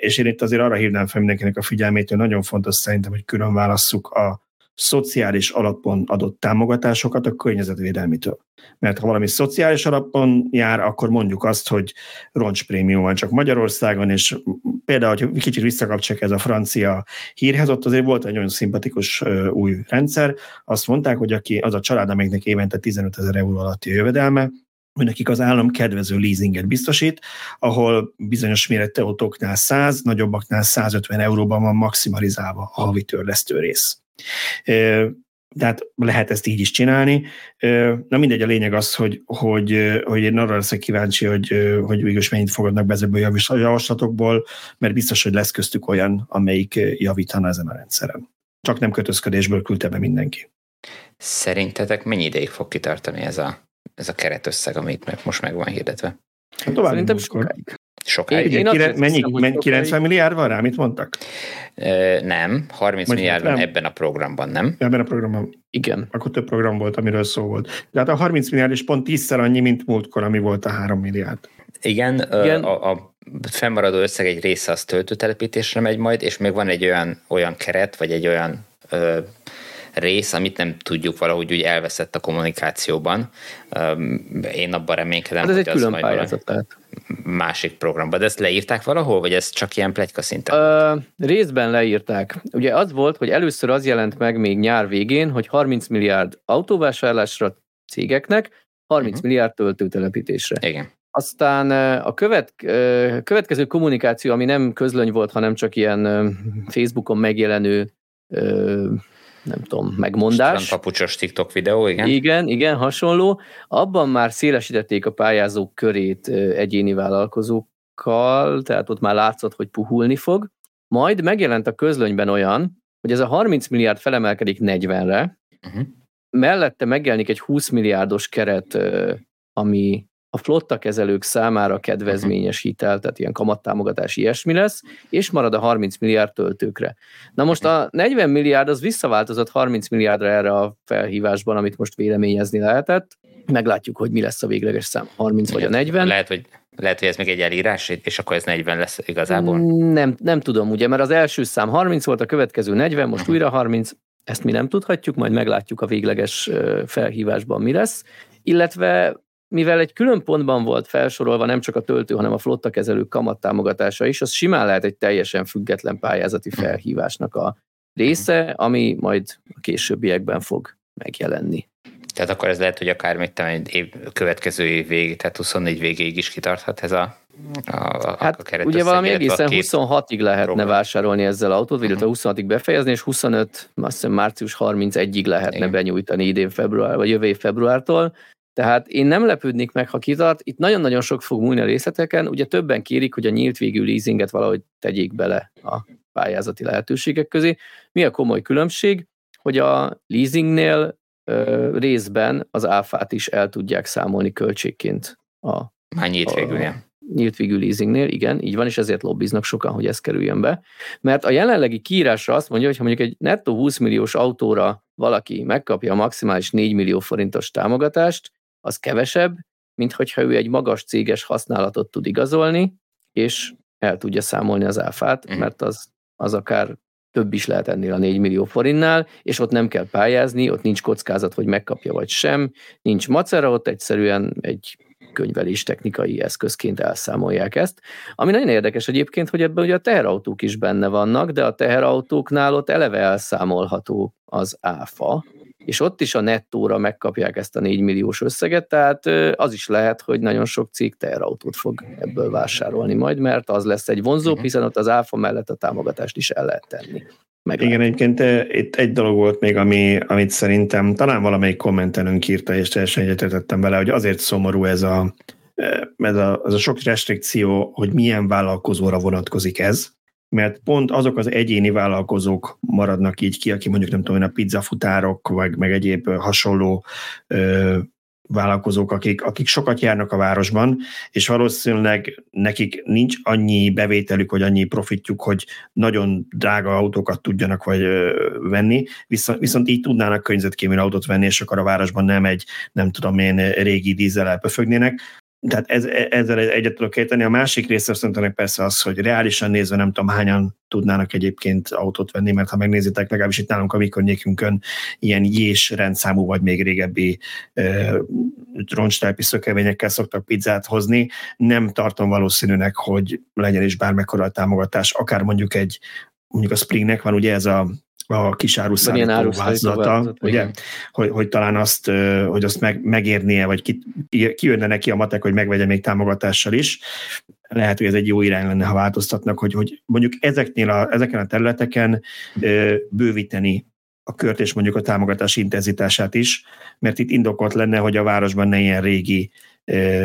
és én itt azért arra hívnám fel mindenkinek a figyelmét, hogy nagyon fontos szerintem, hogy külön válasszuk a szociális alapon adott támogatásokat a környezetvédelmitől. Mert ha valami szociális alapon jár, akkor mondjuk azt, hogy roncsprémium van csak Magyarországon, és például, hogy kicsit visszakapcsolják ez a francia hírhez, ott azért volt egy nagyon szimpatikus új rendszer. Azt mondták, hogy aki az a család, amelyiknek évente 15 ezer euró alatti jövedelme, hogy nekik az állam kedvező leasinget biztosít, ahol bizonyos méretű autóknál 100, nagyobbaknál 150 euróban van maximalizálva a havi törlesztő rész. Tehát lehet ezt így is csinálni. Na mindegy, a lényeg az, hogy, hogy, hogy én arra leszek kíváncsi, hogy, hogy végülis mennyit fogadnak be ezekből a javaslatokból, mert biztos, hogy lesz köztük olyan, amelyik javítana ezen a rendszeren. Csak nem kötözködésből küldte be mindenki. Szerintetek mennyi ideig fog kitartani ez a, ez a keretösszeg, amit most meg van hirdetve? Hát tovább Szerintem sokáig. Sokáig. Én, én kire, mennyi, mennyi 90 milliárd van rá, mit mondtak? Ö, nem, 30 Vagy milliárd van ebben a programban, nem? Ebben a programban. Igen. Akkor több program volt, amiről szó volt. De hát a 30 milliárd is pont 10 annyi, mint múltkor, ami volt a 3 milliárd. Igen, Igen. A, a fennmaradó összeg egy része az töltőtelepítésre megy majd, és még van egy olyan, olyan keret, vagy egy olyan ö, rész, amit nem tudjuk valahogy úgy elveszett a kommunikációban. Én abban reménykedem, hát ez hogy egy külön pályázat lehet. Másik programban. De ezt leírták valahol, vagy ez csak ilyen plegyka szinten? Uh, részben leírták. Ugye az volt, hogy először az jelent meg még nyár végén, hogy 30 milliárd autóvásárlásra cégeknek, 30 uh-huh. milliárd töltőtelepítésre. Igen. Aztán a követ, következő kommunikáció, ami nem közlöny volt, hanem csak ilyen Facebookon megjelenő nem tudom, megmondás. papucsos TikTok videó, igen. Igen, igen, hasonló. Abban már szélesítették a pályázók körét egyéni vállalkozókkal, tehát ott már látszott, hogy puhulni fog. Majd megjelent a közlönyben olyan, hogy ez a 30 milliárd felemelkedik 40-re, uh-huh. mellette megjelenik egy 20 milliárdos keret, ami a flotta kezelők számára kedvezményes hitel, tehát ilyen kamattámogatás ilyesmi lesz, és marad a 30 milliárd töltőkre. Na most a 40 milliárd az visszaváltozott 30 milliárdra erre a felhívásban, amit most véleményezni lehetett. Meglátjuk, hogy mi lesz a végleges szám, 30 vagy a 40. Lehet, hogy lehet, hogy ez még egy elírás, és akkor ez 40 lesz igazából? Nem, nem tudom, ugye, mert az első szám 30 volt, a következő 40, most uh-huh. újra 30, ezt mi nem tudhatjuk, majd meglátjuk a végleges felhívásban mi lesz. Illetve mivel egy külön pontban volt felsorolva nem csak a töltő, hanem a flotta kezelő kamattámogatása is, az simán lehet egy teljesen független pályázati mhm. felhívásnak a része, ami majd a későbbiekben fog megjelenni. Tehát akkor ez lehet, hogy akár mit egy év, következő év végig, tehát 24 végéig is kitarthat ez a, a, a hát a ugye valami egészen 26-ig lehetne program. vásárolni ezzel autót, vagy uh-huh. 26-ig befejezni, és 25, azt hiszem március 31-ig lehetne Igen. benyújtani idén február, vagy jövő év februártól. Tehát én nem lepődnék meg, ha kitart. Itt nagyon-nagyon sok fog múlni a részleteken. Ugye többen kérik, hogy a nyílt végű leasinget valahogy tegyék bele a pályázati lehetőségek közé. Mi a komoly különbség? Hogy a leasingnél ö, részben az áfát is el tudják számolni költségként. A, Már nyílt végűnél. Nyílt végű leasingnél, igen, így van, és ezért lobbiznak sokan, hogy ez kerüljön be. Mert a jelenlegi kiírásra azt mondja, hogy ha mondjuk egy nettó 20 milliós autóra valaki megkapja a maximális 4 millió forintos támogatást, az kevesebb, mint hogyha ő egy magas céges használatot tud igazolni, és el tudja számolni az áfát, mhm. mert az, az akár több is lehet ennél a 4 millió forintnál, és ott nem kell pályázni, ott nincs kockázat, hogy megkapja vagy sem, nincs macera, ott egyszerűen egy könyvelés technikai eszközként elszámolják ezt. Ami nagyon érdekes egyébként, hogy ebben ugye a teherautók is benne vannak, de a teherautóknál ott eleve elszámolható az áfa, és ott is a nettóra megkapják ezt a 4 milliós összeget, tehát az is lehet, hogy nagyon sok cég teherautót fog ebből vásárolni majd, mert az lesz egy vonzó, mhm. hiszen ott az áfa mellett a támogatást is el lehet tenni. Meg Igen, egyébként itt egy dolog volt még, ami, amit szerintem talán valamelyik kommentelőnk írta, és teljesen egyetértettem vele, hogy azért szomorú ez a, ez a, ez a sok restrikció, hogy milyen vállalkozóra vonatkozik ez, mert pont azok az egyéni vállalkozók maradnak így ki, aki mondjuk nem tudom, a pizzafutárok, vagy meg egyéb hasonló ö, vállalkozók, akik, akik sokat járnak a városban, és valószínűleg nekik nincs annyi bevételük, vagy annyi profitjuk, hogy nagyon drága autókat tudjanak vagy ö, venni, viszont, viszont így tudnának környezetkémű autót venni, és akkor a városban nem egy, nem tudom én, régi dízel pöfögnének, tehát ez, ezzel egyet tudok érteni. A másik része szerintem persze az, hogy reálisan nézve nem tudom hányan tudnának egyébként autót venni, mert ha megnézitek, legalábbis itt nálunk a mi környékünkön ilyen jés rendszámú, vagy még régebbi uh, roncstelpi szökevényekkel szoktak pizzát hozni. Nem tartom valószínűnek, hogy legyen is bármekkora a támogatás, akár mondjuk egy mondjuk a Springnek van ugye ez a a kisáruszállító vázlata, ugye, hogy, hogy, talán azt, hogy azt meg, megérnie, vagy ki, kijönne neki a matek, hogy megvegye még támogatással is. Lehet, hogy ez egy jó irány lenne, ha változtatnak, hogy, hogy mondjuk ezeknél a, ezeken a területeken bővíteni a kört és mondjuk a támogatás intenzitását is, mert itt indokolt lenne, hogy a városban ne ilyen régi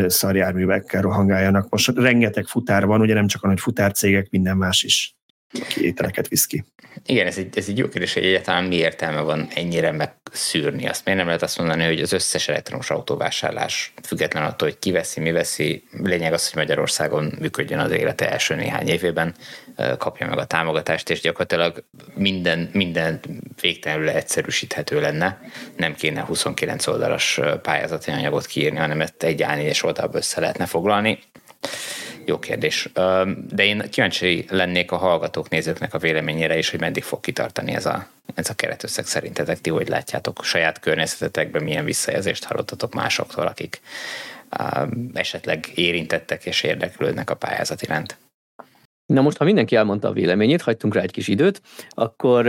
szarjárművekkel rohangáljanak. Most rengeteg futár van, ugye nem csak olyan, hogy futárcégek, minden más is aki ételeket visz ki. Igen, ez egy, ez egy jó kérdés, hogy egyáltalán mi értelme van ennyire megszűrni. Azt miért nem lehet azt mondani, hogy az összes elektromos autóvásárlás, független attól, hogy ki veszi, mi veszi, lényeg az, hogy Magyarországon működjön az élete első néhány évében, kapja meg a támogatást, és gyakorlatilag minden, minden végtelenül egyszerűsíthető lenne. Nem kéne 29 oldalas pályázati anyagot kiírni, hanem ezt egy A4-es oldalba össze lehetne foglalni jó kérdés. De én kíváncsi lennék a hallgatók, nézőknek a véleményére is, hogy meddig fog kitartani ez a, ez a keretösszeg szerintetek. Ti hogy látjátok saját környezetetekben, milyen visszajelzést hallottatok másoktól, akik esetleg érintettek és érdeklődnek a pályázat iránt? Na most, ha mindenki elmondta a véleményét, hagytunk rá egy kis időt, akkor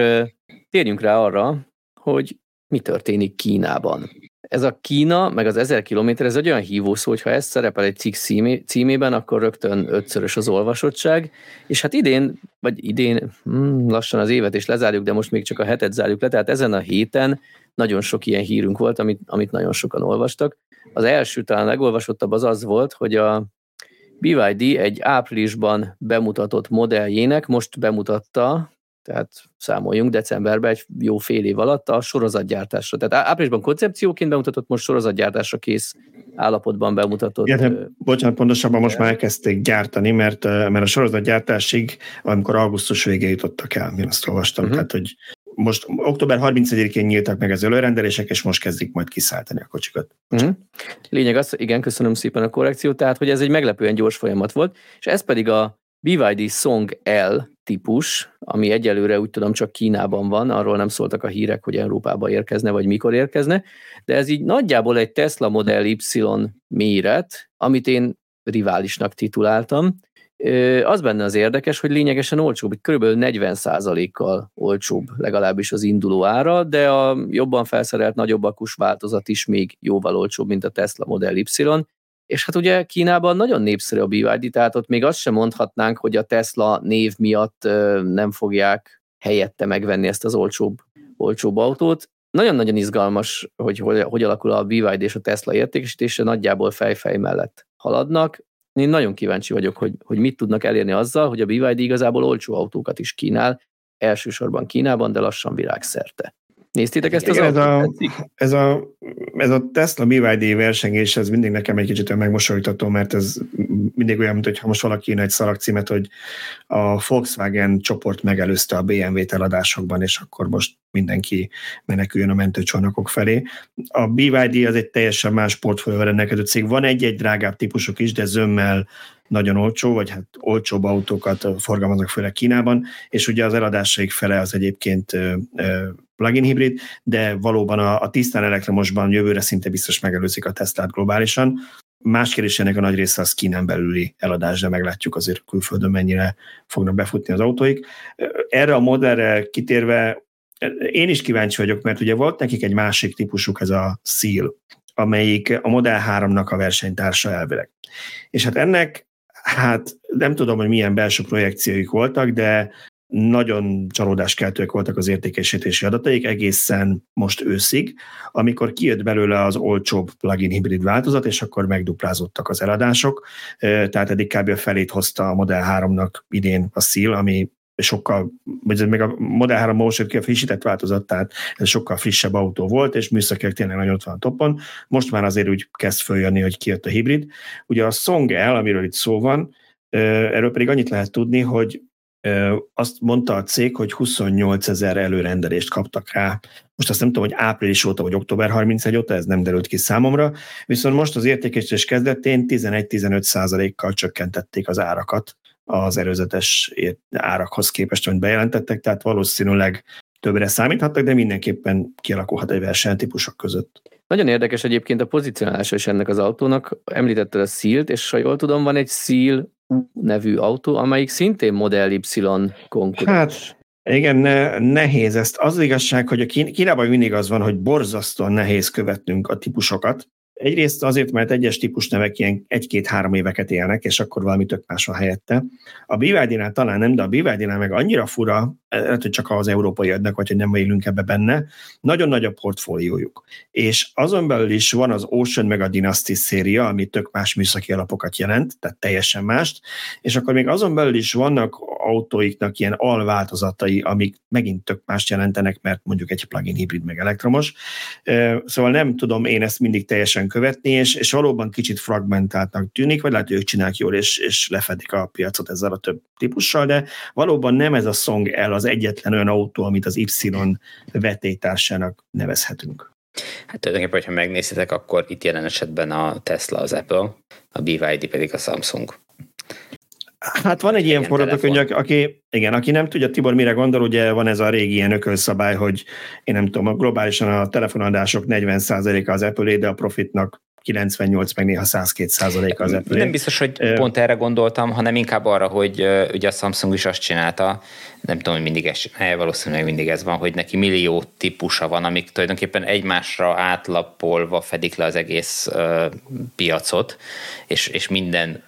térjünk rá arra, hogy mi történik Kínában ez a Kína, meg az 1000 kilométer, ez egy olyan hívószó, hogy ha ez szerepel egy cikk címé, címében, akkor rögtön ötszörös az olvasottság, és hát idén, vagy idén, hmm, lassan az évet is lezárjuk, de most még csak a hetet zárjuk le, tehát ezen a héten nagyon sok ilyen hírünk volt, amit, amit nagyon sokan olvastak. Az első talán legolvasottabb az az volt, hogy a BYD egy áprilisban bemutatott modelljének most bemutatta tehát számoljunk decemberben egy jó fél év alatt a sorozatgyártásra. Tehát áprilisban koncepcióként bemutatott, most sorozatgyártásra kész állapotban bemutatott. Igen, bocsánat, pontosabban most már elkezdték gyártani, mert, mert a sorozatgyártásig, amikor augusztus végé jutottak el, én azt olvastam, uh-huh. tehát hogy most október 31-én nyíltak meg az előrendelések, és most kezdik majd kiszálltani a kocsikat. Uh-huh. Lényeg az, igen, köszönöm szépen a korrekciót, tehát hogy ez egy meglepően gyors folyamat volt, és ez pedig a BYD Song L típus, ami egyelőre úgy tudom csak Kínában van, arról nem szóltak a hírek, hogy Európába érkezne, vagy mikor érkezne, de ez így nagyjából egy Tesla Model Y méret, amit én riválisnak tituláltam. Az benne az érdekes, hogy lényegesen olcsóbb, kb. 40%-kal olcsóbb legalábbis az induló ára, de a jobban felszerelt, nagyobb akus változat is még jóval olcsóbb, mint a Tesla Model Y, és hát ugye Kínában nagyon népszerű a BYD, tehát ott még azt sem mondhatnánk, hogy a Tesla név miatt nem fogják helyette megvenni ezt az olcsóbb, olcsóbb autót. Nagyon-nagyon izgalmas, hogy, hogy hogy alakul a BYD és a Tesla értékesítése, nagyjából fejfej mellett haladnak. Én nagyon kíváncsi vagyok, hogy, hogy mit tudnak elérni azzal, hogy a BYD igazából olcsó autókat is kínál, elsősorban Kínában, de lassan világszerte. Néztétek ezt az ez a, ez, a, ez a Tesla BYD versengés, ez mindig nekem egy kicsit megmosolytató, mert ez mindig olyan, mintha most valaki írna egy szalagcímet, hogy a Volkswagen csoport megelőzte a BMW-t eladásokban, és akkor most mindenki meneküljön a mentőcsónakok felé. A BYD az egy teljesen más portfólióval rendelkező cég. Van egy-egy drágább típusok is, de zömmel nagyon olcsó, vagy hát olcsóbb autókat forgalmaznak főleg Kínában, és ugye az eladásaik fele az egyébként plug-in hibrid, de valóban a, a tisztán elektromosban jövőre szinte biztos megelőzik a Teslát globálisan. Más kérdés ennek a nagy része az Kínán belüli eladás, de meglátjuk azért külföldön mennyire fognak befutni az autóik. Erre a modellre kitérve én is kíváncsi vagyok, mert ugye volt nekik egy másik típusuk, ez a Seal, amelyik a Model 3-nak a versenytársa elvileg. És hát ennek, hát nem tudom, hogy milyen belső projekcióik voltak, de nagyon csalódáskeltőek voltak az értékesítési adataik egészen most őszig, amikor kijött belőle az olcsóbb plugin hibrid változat, és akkor megduplázottak az eladások, tehát eddig kb. a felét hozta a Model 3-nak idén a szíl, ami sokkal, vagy még a Model 3 most ki a frissített változat, tehát ez sokkal frissebb autó volt, és műszakilag tényleg nagyon ott van a topon. Most már azért úgy kezd följönni, hogy kijött a hibrid. Ugye a Song L, amiről itt szó van, erről pedig annyit lehet tudni, hogy azt mondta a cég, hogy 28 ezer előrendelést kaptak rá. Most azt nem tudom, hogy április óta vagy október 31 óta, ez nem derült ki számomra, viszont most az értékesítés kezdetén 11-15 százalékkal csökkentették az árakat az előzetes árakhoz képest, amit bejelentettek, tehát valószínűleg többre számíthattak, de mindenképpen kialakulhat egy versenytípusok között. Nagyon érdekes egyébként a pozicionálása is ennek az autónak. Említetted a Seal-t, és ha jól tudom, van egy Seal nevű autó, amelyik szintén Model Y konkurens. Hát, igen, ne, nehéz ezt. Az, az igazság, hogy a Kínában mindig az van, hogy borzasztóan nehéz követnünk a típusokat, Egyrészt azért, mert egyes típus nevek ilyen egy-két-három éveket élnek, és akkor valami tök más van helyette. A BYD-nál talán nem, de a BYD-nál meg annyira fura, lehet, hogy csak az európai adnak, vagy hogy nem élünk ebbe benne, nagyon nagy a portfóliójuk. És azon belül is van az Ocean meg a Dynasty széria, ami tök más műszaki alapokat jelent, tehát teljesen mást, és akkor még azon belül is vannak autóiknak ilyen alváltozatai, amik megint tök mást jelentenek, mert mondjuk egy plug-in hibrid meg elektromos. Szóval nem tudom én ezt mindig teljesen követni, és, és valóban kicsit fragmentáltnak tűnik, vagy lehet, hogy ők csinálják jól, és, és lefedik a piacot ezzel a több típussal, de valóban nem ez a Song el az egyetlen olyan autó, amit az Y vetétársának nevezhetünk. Hát tulajdonképpen, hogyha megnézitek, akkor itt jelen esetben a Tesla az Apple, a BYD pedig a Samsung. Hát van egy ilyen forgatókönyv, aki, igen, aki nem tudja, Tibor mire gondol, ugye van ez a régi ilyen ökölszabály, hogy én nem tudom, globálisan a telefonadások 40%-a az Apple, de a profitnak 98, meg néha 102 százalék az Apple. Nem biztos, hogy pont erre gondoltam, hanem inkább arra, hogy ugye a Samsung is azt csinálta, nem tudom, hogy mindig ez csinálja, valószínűleg mindig ez van, hogy neki millió típusa van, amik tulajdonképpen egymásra átlapolva fedik le az egész piacot, és, és minden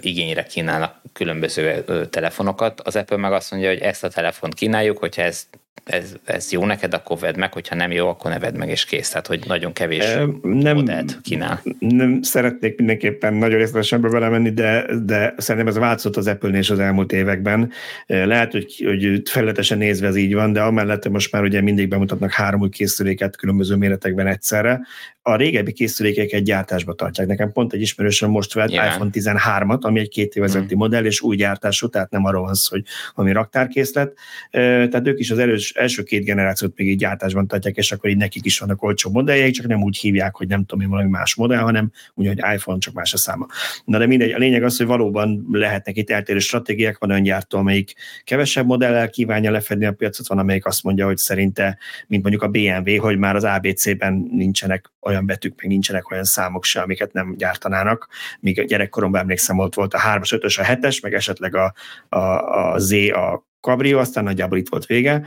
igényre kínálnak különböző telefonokat. Az Apple meg azt mondja, hogy ezt a telefont kínáljuk, hogyha ez ez, ez jó neked, akkor vedd meg, hogyha nem jó, akkor ne vedd meg, és kész. Tehát, hogy nagyon kevés nem, modellt kínál. Nem szeretnék mindenképpen nagyon részletesen belemenni, de, de szerintem ez változott az Apple-nél és az elmúlt években. Lehet, hogy, hogy felületesen nézve ez így van, de amellett most már ugye mindig bemutatnak három új készüléket különböző méretekben egyszerre. A régebbi készülékeket gyártásba tartják. Nekem pont egy ismerősöm most vett yeah. iPhone 13-at, ami egy két évezeti mm. modell, és új gyártású, tehát nem arról van szó, hogy ami raktárkészlet. Tehát ők is az első két generációt még így gyártásban tartják, és akkor így nekik is vannak olcsó modelljeik, csak nem úgy hívják, hogy nem tudom én valami más modell, hanem úgy, hogy iPhone, csak más a száma. Na de mindegy, a lényeg az, hogy valóban lehetnek itt eltérő stratégiák, van olyan gyártó, amelyik kevesebb modellel kívánja lefedni a piacot, van, amelyik azt mondja, hogy szerinte, mint mondjuk a BMW, hogy már az ABC-ben nincsenek olyan betűk, meg nincsenek olyan számok se, amiket nem gyártanának. Míg a gyerekkoromban emlékszem, ott volt a 3-as, 5-ös, a 7-es, meg esetleg a, a, a Z, a Cabrio, aztán nagyjából itt volt vége,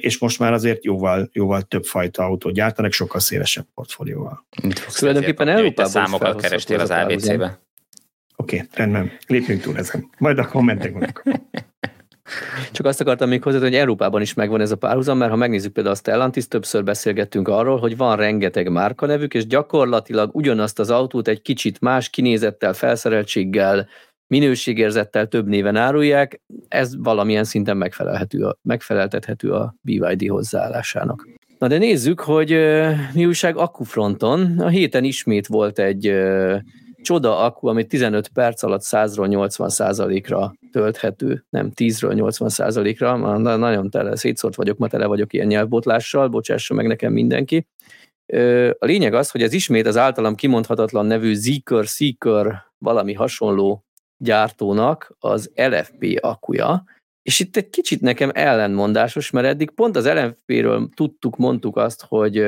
és most már azért jóval, jóval több fajta autót gyártanak, sokkal szélesebb portfólióval. Tulajdonképpen Európában számokat kerestél az ABC-be? Oké, okay, rendben, lépjünk túl ezen. Majd a kommentek (laughs) Csak azt akartam még hozzá, hogy Európában is megvan ez a párhuzam, mert ha megnézzük például a Stellantis, többször beszélgettünk arról, hogy van rengeteg márkanevük, és gyakorlatilag ugyanazt az autót egy kicsit más kinézettel, felszereltséggel, minőségérzettel több néven árulják, ez valamilyen szinten megfelelhető a, megfeleltethető a BYD hozzáállásának. Na de nézzük, hogy mi újság akkufronton. A héten ismét volt egy csoda akku, ami 15 perc alatt 100-ról 80 ra tölthető, nem 10-ről 80% ra nagyon tele, szétszórt vagyok, ma tele vagyok ilyen nyelvbotlással, bocsássa meg nekem mindenki. A lényeg az, hogy ez ismét az általam kimondhatatlan nevű Zeekr, Seeker valami hasonló gyártónak az LFP akuja, és itt egy kicsit nekem ellenmondásos, mert eddig pont az LFP-ről tudtuk, mondtuk azt, hogy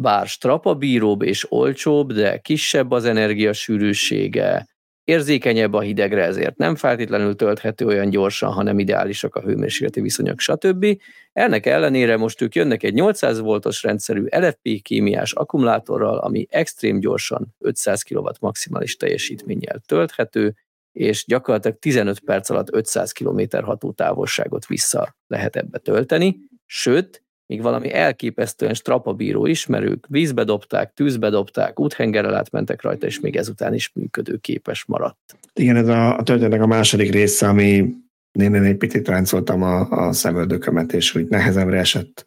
bár strapabíróbb és olcsóbb, de kisebb az energiasűrűsége, érzékenyebb a hidegre, ezért nem feltétlenül tölthető olyan gyorsan, hanem ideálisak a hőmérsékleti viszonyok, stb. Ennek ellenére most ők jönnek egy 800 voltos rendszerű LFP kémiás akkumulátorral, ami extrém gyorsan 500 kW maximális teljesítménnyel tölthető, és gyakorlatilag 15 perc alatt 500 km hatótávolságot vissza lehet ebbe tölteni, sőt, még valami elképesztően strapabíró ismerők vízbe dobták, tűzbe dobták, úthengerrel átmentek rajta, és még ezután is működőképes maradt. Igen, ez a, a történetnek a második része, ami én egy picit ráncoltam a, a szemöldökömet, és úgy nehezemre esett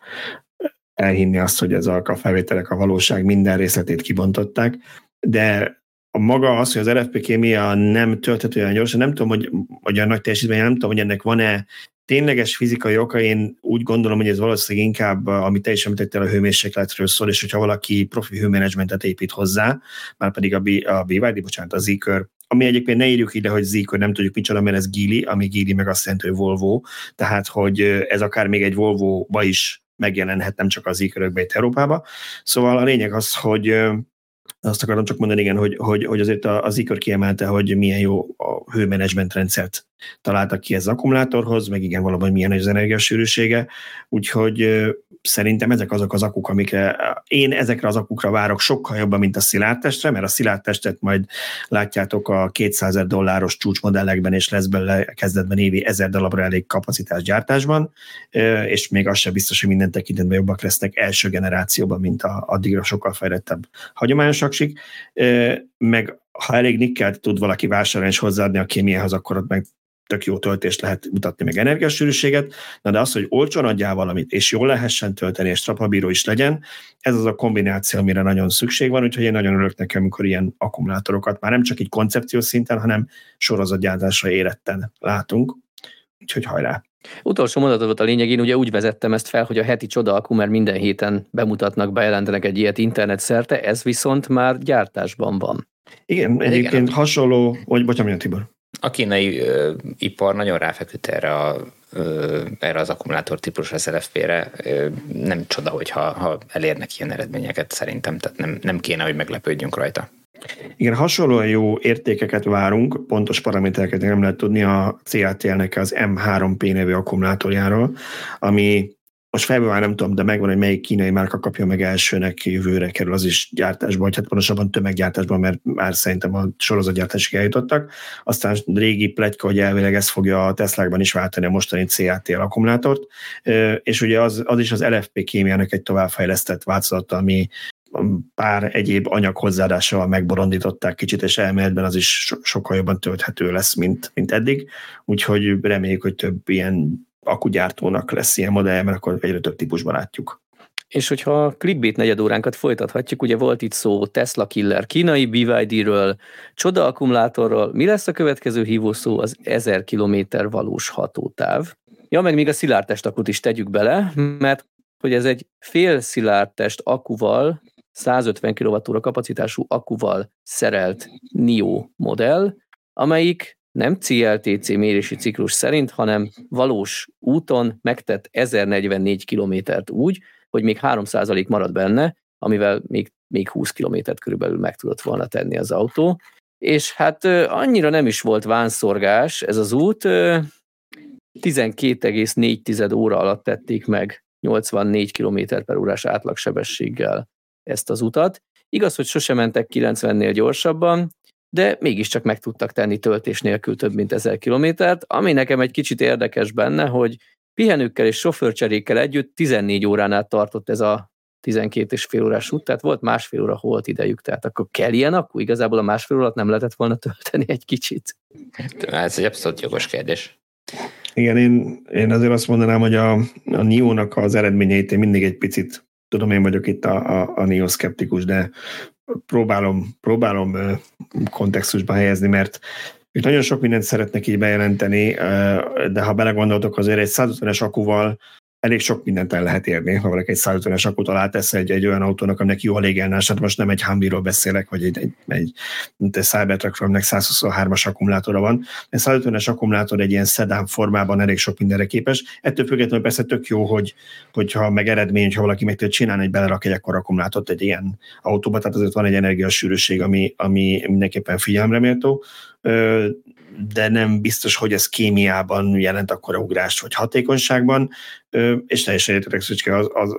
elhinni azt, hogy ez a felvételek a valóság minden részletét kibontották, de a maga az, hogy az RFP kémia nem tölthető olyan gyorsan, nem tudom, hogy, hogy a nagy teljesítmény, nem tudom, hogy ennek van-e tényleges fizikai oka, én úgy gondolom, hogy ez valószínűleg inkább, amit te is említettél, a hőmérsékletről szól, és hogyha valaki profi hőmenedzsmentet épít hozzá, már pedig a, B, a BYD, bocsánat, a Zikr, ami egyébként ne írjuk ide, hogy Zikr, nem tudjuk micsoda, mert ez Gili, ami Gili meg azt jelenti, hogy Volvo, tehát hogy ez akár még egy Volvo-ba is megjelenhet, nem csak az Zikr-ökbe itt Európába. Szóval a lényeg az, hogy azt akarom csak mondani, igen, hogy, hogy, hogy azért az IKR kiemelte, hogy milyen jó a hőmenedzsment rendszert találtak ki ez az akkumulátorhoz, meg igen, valóban milyen az energiasűrűsége, úgyhogy szerintem ezek azok az akuk, amikre én ezekre az akukra várok sokkal jobban, mint a szilárdtestre, mert a szilárdtestet majd látjátok a 200 dolláros csúcsmodellekben, és lesz belőle kezdetben évi 1000 darabra elég kapacitás gyártásban, és még az sem biztos, hogy minden tekintetben jobbak lesznek első generációban, mint a, addigra sokkal fejlettebb hagyományos aksik, meg ha elég nikkelt tud valaki vásárolni és hozzáadni a kémiához, akkor ott meg tök jó töltést lehet mutatni, meg energiasűrűséget, na de az, hogy olcsón adjál valamit, és jól lehessen tölteni, és trapabíró is legyen, ez az a kombináció, amire nagyon szükség van, úgyhogy én nagyon örülök nekem, amikor ilyen akkumulátorokat már nem csak egy koncepciós szinten, hanem sorozatgyártásra éretten látunk. Úgyhogy hajrá! Utolsó mondatot volt a lényeg, én ugye úgy vezettem ezt fel, hogy a heti csoda akku, mert minden héten bemutatnak, bejelentenek egy ilyet internet szerte, ez viszont már gyártásban van. Igen, egyébként Igen. hasonló, hogy bocsánat, Tibor. A kínai ö, ipar nagyon ráfeküdt erre a ö, erre az akkumulátor típus az LFP-re. Ö, nem csoda, hogyha ha elérnek ilyen eredményeket szerintem, tehát nem, nem kéne, hogy meglepődjünk rajta. Igen, hasonlóan jó értékeket várunk, pontos paramétereket nem lehet tudni a CATL-nek az M3P nevű akkumulátorjáról, ami most fejben már nem tudom, de megvan, hogy melyik kínai márka kapja meg elsőnek jövőre kerül, az is gyártásban, vagy hát pontosabban tömeggyártásban, mert már szerintem a sorozatgyártásig eljutottak. Aztán régi pletyka, hogy elvileg ez fogja a Teslákban is váltani a mostani CATL akkumulátort, és ugye az, az is az LFP kémiának egy továbbfejlesztett változata, ami pár egyéb anyag hozzáadással megborondították kicsit, és elméletben az is sokkal jobban tölthető lesz, mint, mint eddig. Úgyhogy reméljük, hogy több ilyen akugyártónak lesz ilyen modell, mert akkor egyre több típusban látjuk. És hogyha a clickbait negyed óránkat folytathatjuk, ugye volt itt szó Tesla Killer kínai BYD-ről, csoda akkumulátorról, mi lesz a következő hívószó az 1000 km valós hatótáv. Ja, meg még a szilárdtestakut is tegyük bele, mert hogy ez egy fél szilárdtest akuval, 150 kWh kapacitású akuval szerelt NIO modell, amelyik nem CLTC mérési ciklus szerint, hanem valós úton megtett 1044 kilométert úgy, hogy még 3% marad benne, amivel még, még 20 kilométert körülbelül meg tudott volna tenni az autó. És hát annyira nem is volt vánszorgás ez az út, 12,4 óra alatt tették meg 84 km per órás átlagsebességgel ezt az utat. Igaz, hogy sosem mentek 90-nél gyorsabban, de mégiscsak meg tudtak tenni töltés nélkül több mint ezer kilométert, ami nekem egy kicsit érdekes benne, hogy pihenőkkel és sofőrcserékkel együtt 14 órán át tartott ez a 12 és fél órás út, tehát volt másfél óra holt idejük, tehát akkor kell ilyen akkor Igazából a másfél órát nem lehetett volna tölteni egy kicsit. Ez egy abszolút jogos kérdés. Igen, én, én azért azt mondanám, hogy a, a NIO-nak az eredményeit én mindig egy picit, tudom, én vagyok itt a, a, a NIO szkeptikus, de próbálom, próbálom kontextusba helyezni, mert ők nagyon sok mindent szeretnek így bejelenteni, de ha belegondoltok, azért egy 150-es akuval elég sok mindent el lehet érni, ha valaki egy 150-es akut alá tesz egy, egy olyan autónak, aminek jó a légelnás, hát most nem egy Humvee-ról beszélek, vagy egy, egy, egy, egy Cybertruckról, aminek 123-as akkumulátora van. Egy 150-es akkumulátor egy ilyen szedán formában elég sok mindenre képes. Ettől függetlenül persze tök jó, hogy, hogyha meg eredmény, ha valaki meg tud csinálni, hogy belerak egy ekkor akkumulátort egy ilyen autóba, tehát azért van egy energiasűrűség, ami, ami mindenképpen figyelemre méltó de nem biztos, hogy ez kémiában jelent akkora ugrást, vagy hatékonyságban, és teljesen értetek Szücske az, az,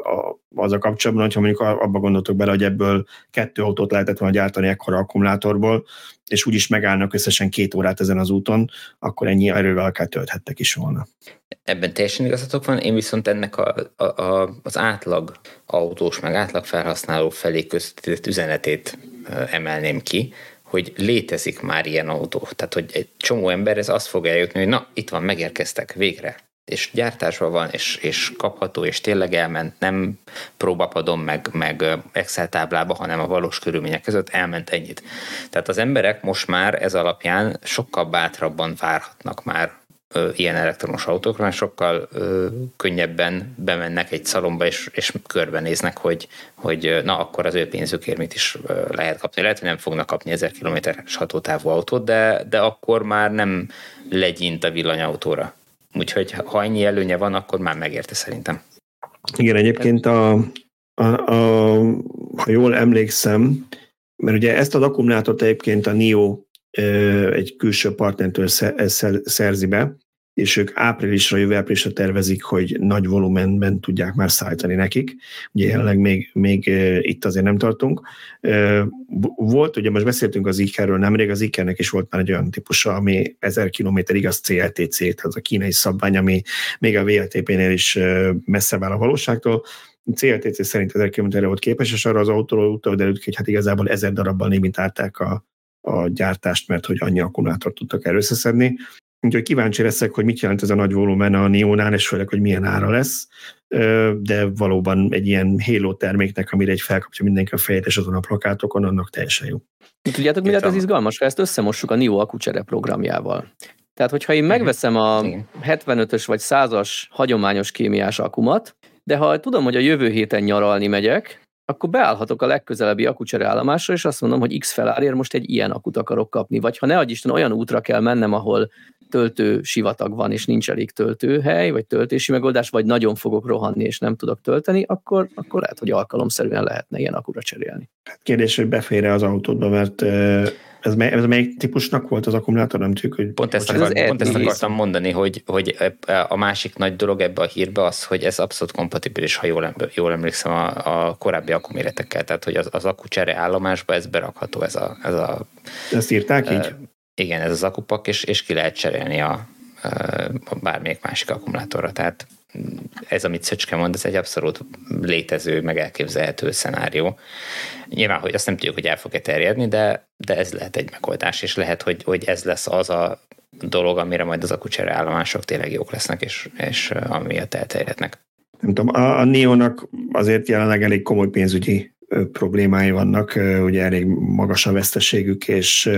az, a kapcsolatban, hogyha mondjuk abba gondoltok bele, hogy ebből kettő autót lehetett volna gyártani ekkora akkumulátorból, és úgyis megállnak összesen két órát ezen az úton, akkor ennyi erővel akár tölthettek is volna. Ebben teljesen igazatok van, én viszont ennek a, a, a, az átlag autós, meg átlag felhasználó felé közvetített üzenetét emelném ki, hogy létezik már ilyen autó. Tehát, hogy egy csomó ember ez azt fog eljutni, hogy na, itt van, megérkeztek, végre. És gyártásban van, és, és kapható, és tényleg elment, nem próbapadom meg, meg Excel táblába, hanem a valós körülmények között elment ennyit. Tehát az emberek most már ez alapján sokkal bátrabban várhatnak már ilyen elektromos autókra, mert sokkal könnyebben bemennek egy szalomba, és, és körbenéznek, hogy, hogy na, akkor az ő pénzükért mit is lehet kapni. Lehet, hogy nem fognak kapni 1000 kilométeres hatótávú autót, de, de akkor már nem legyint a villanyautóra. Úgyhogy ha ennyi előnye van, akkor már megérte szerintem. Igen, egyébként a, a, a, ha jól emlékszem, mert ugye ezt az akkumulátort egyébként a NIO egy külső partnertől szerzi be, és ők áprilisra, jövő áprilisra tervezik, hogy nagy volumenben tudják már szállítani nekik. Ugye jelenleg még, még itt azért nem tartunk. Volt, ugye most beszéltünk az IKER-ről nemrég, az IKER-nek is volt már egy olyan típusa, ami 1000 km az CLTC, tehát az a kínai szabvány, ami még a VLTP-nél is messze vár a valóságtól. CLTC szerint 1000 km-re volt képes, és arra az autóról utal derült hogy hát igazából ezer darabban limitálták a, a gyártást, mert hogy annyi akkumulátort tudtak el. Úgyhogy kíváncsi leszek, hogy mit jelent ez a nagy volumen a Nionál, és főleg, hogy milyen ára lesz. De valóban egy ilyen Halo terméknek, amire egy felkapja mindenki a fejét, és azon a plakátokon, annak teljesen jó. Tudjátok, mi lett ez izgalmas, ha ezt összemossuk a NIO akucsere programjával? Tehát, hogyha én megveszem a 75-ös vagy 100-as hagyományos kémiás akumat, de ha tudom, hogy a jövő héten nyaralni megyek, akkor beállhatok a legközelebbi akucsere állomásra, és azt mondom, hogy X felárért most egy ilyen akut akarok kapni. Vagy ha ne adj Isten, olyan útra kell mennem, ahol töltő sivatag van, és nincs elég töltőhely, vagy töltési megoldás, vagy nagyon fogok rohanni, és nem tudok tölteni, akkor, akkor lehet, hogy alkalomszerűen lehetne ilyen akura cserélni. Hát kérdés, hogy befér az autódba, mert Ez, mely, ez melyik típusnak volt az akkumulátor? Nem tudjuk, hogy... Pont ezt, akar, pont ezt akartam mondani, hogy, hogy a másik nagy dolog ebbe a hírbe az, hogy ez abszolút kompatibilis, ha jól, jól emlékszem, a, a korábbi akkuméretekkel. Tehát, hogy az, az akkucsere állomásba ez berakható, ez a... Ez a ezt írták így? Igen, ez az akupak, és, és ki lehet cserélni a, a bármelyik másik akkumulátorra. Tehát ez, amit Szöcske mond, ez egy abszolút létező, meg elképzelhető szenárió. Nyilván, hogy azt nem tudjuk, hogy el fog-e terjedni, de, de ez lehet egy megoldás, és lehet, hogy, hogy ez lesz az a dolog, amire majd az akucsere állomások tényleg jók lesznek, és, és amiatt elterjednek. Nem tudom, a, a Nionak azért jelenleg elég komoly pénzügyi problémái vannak, ugye elég magas a veszteségük, és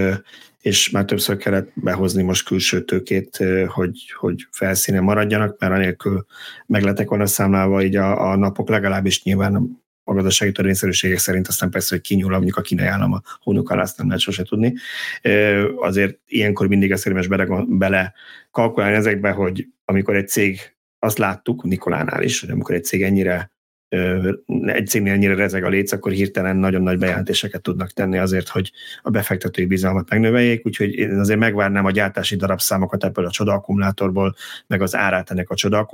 és már többször kellett behozni most külső tőkét, hogy, hogy felszínen maradjanak, mert anélkül megletek volna számlálva így a, a napok legalábbis nyilván a gazdasági törvényszerűségek szerint, aztán persze, hogy kinyúl, mondjuk a kínai állam a hónuk alá, azt nem lehet sose tudni. Azért ilyenkor mindig ezt érdemes bele, bele kalkulálni ezekbe, hogy amikor egy cég, azt láttuk Nikolánál is, hogy amikor egy cég ennyire egy cégnél ennyire rezeg a léc, akkor hirtelen nagyon nagy bejelentéseket tudnak tenni azért, hogy a befektetői bizalmat megnöveljék, úgyhogy én azért megvárnám a gyártási darabszámokat ebből a csoda meg az árát ennek a csoda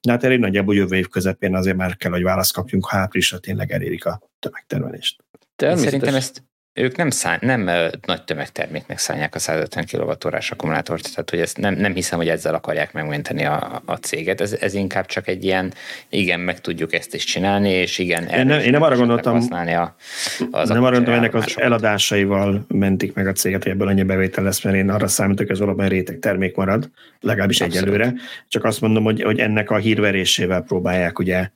de hát elég nagyjából jövő év közepén azért már kell, hogy választ kapjunk, ha áprilisra tényleg elérik a tömegtermelést. Szerintem ezt ők nem, szán, nem nagy tömegterméknek szállják a 150 kWh akkumulátort, tehát hogy ezt nem, nem hiszem, hogy ezzel akarják megmenteni a, a céget. Ez, ez inkább csak egy ilyen, igen, meg tudjuk ezt is csinálni, és igen, én nem, én nem arra gondoltam, használni a, az nem arra gondoltam, ennek az eladásaival mentik meg a céget, hogy ebből annyi bevétel lesz, mert én arra számítok, hogy ez valami réteg termék marad, legalábbis Abszolút. egyelőre. Csak azt mondom, hogy, hogy ennek a hírverésével próbálják ugye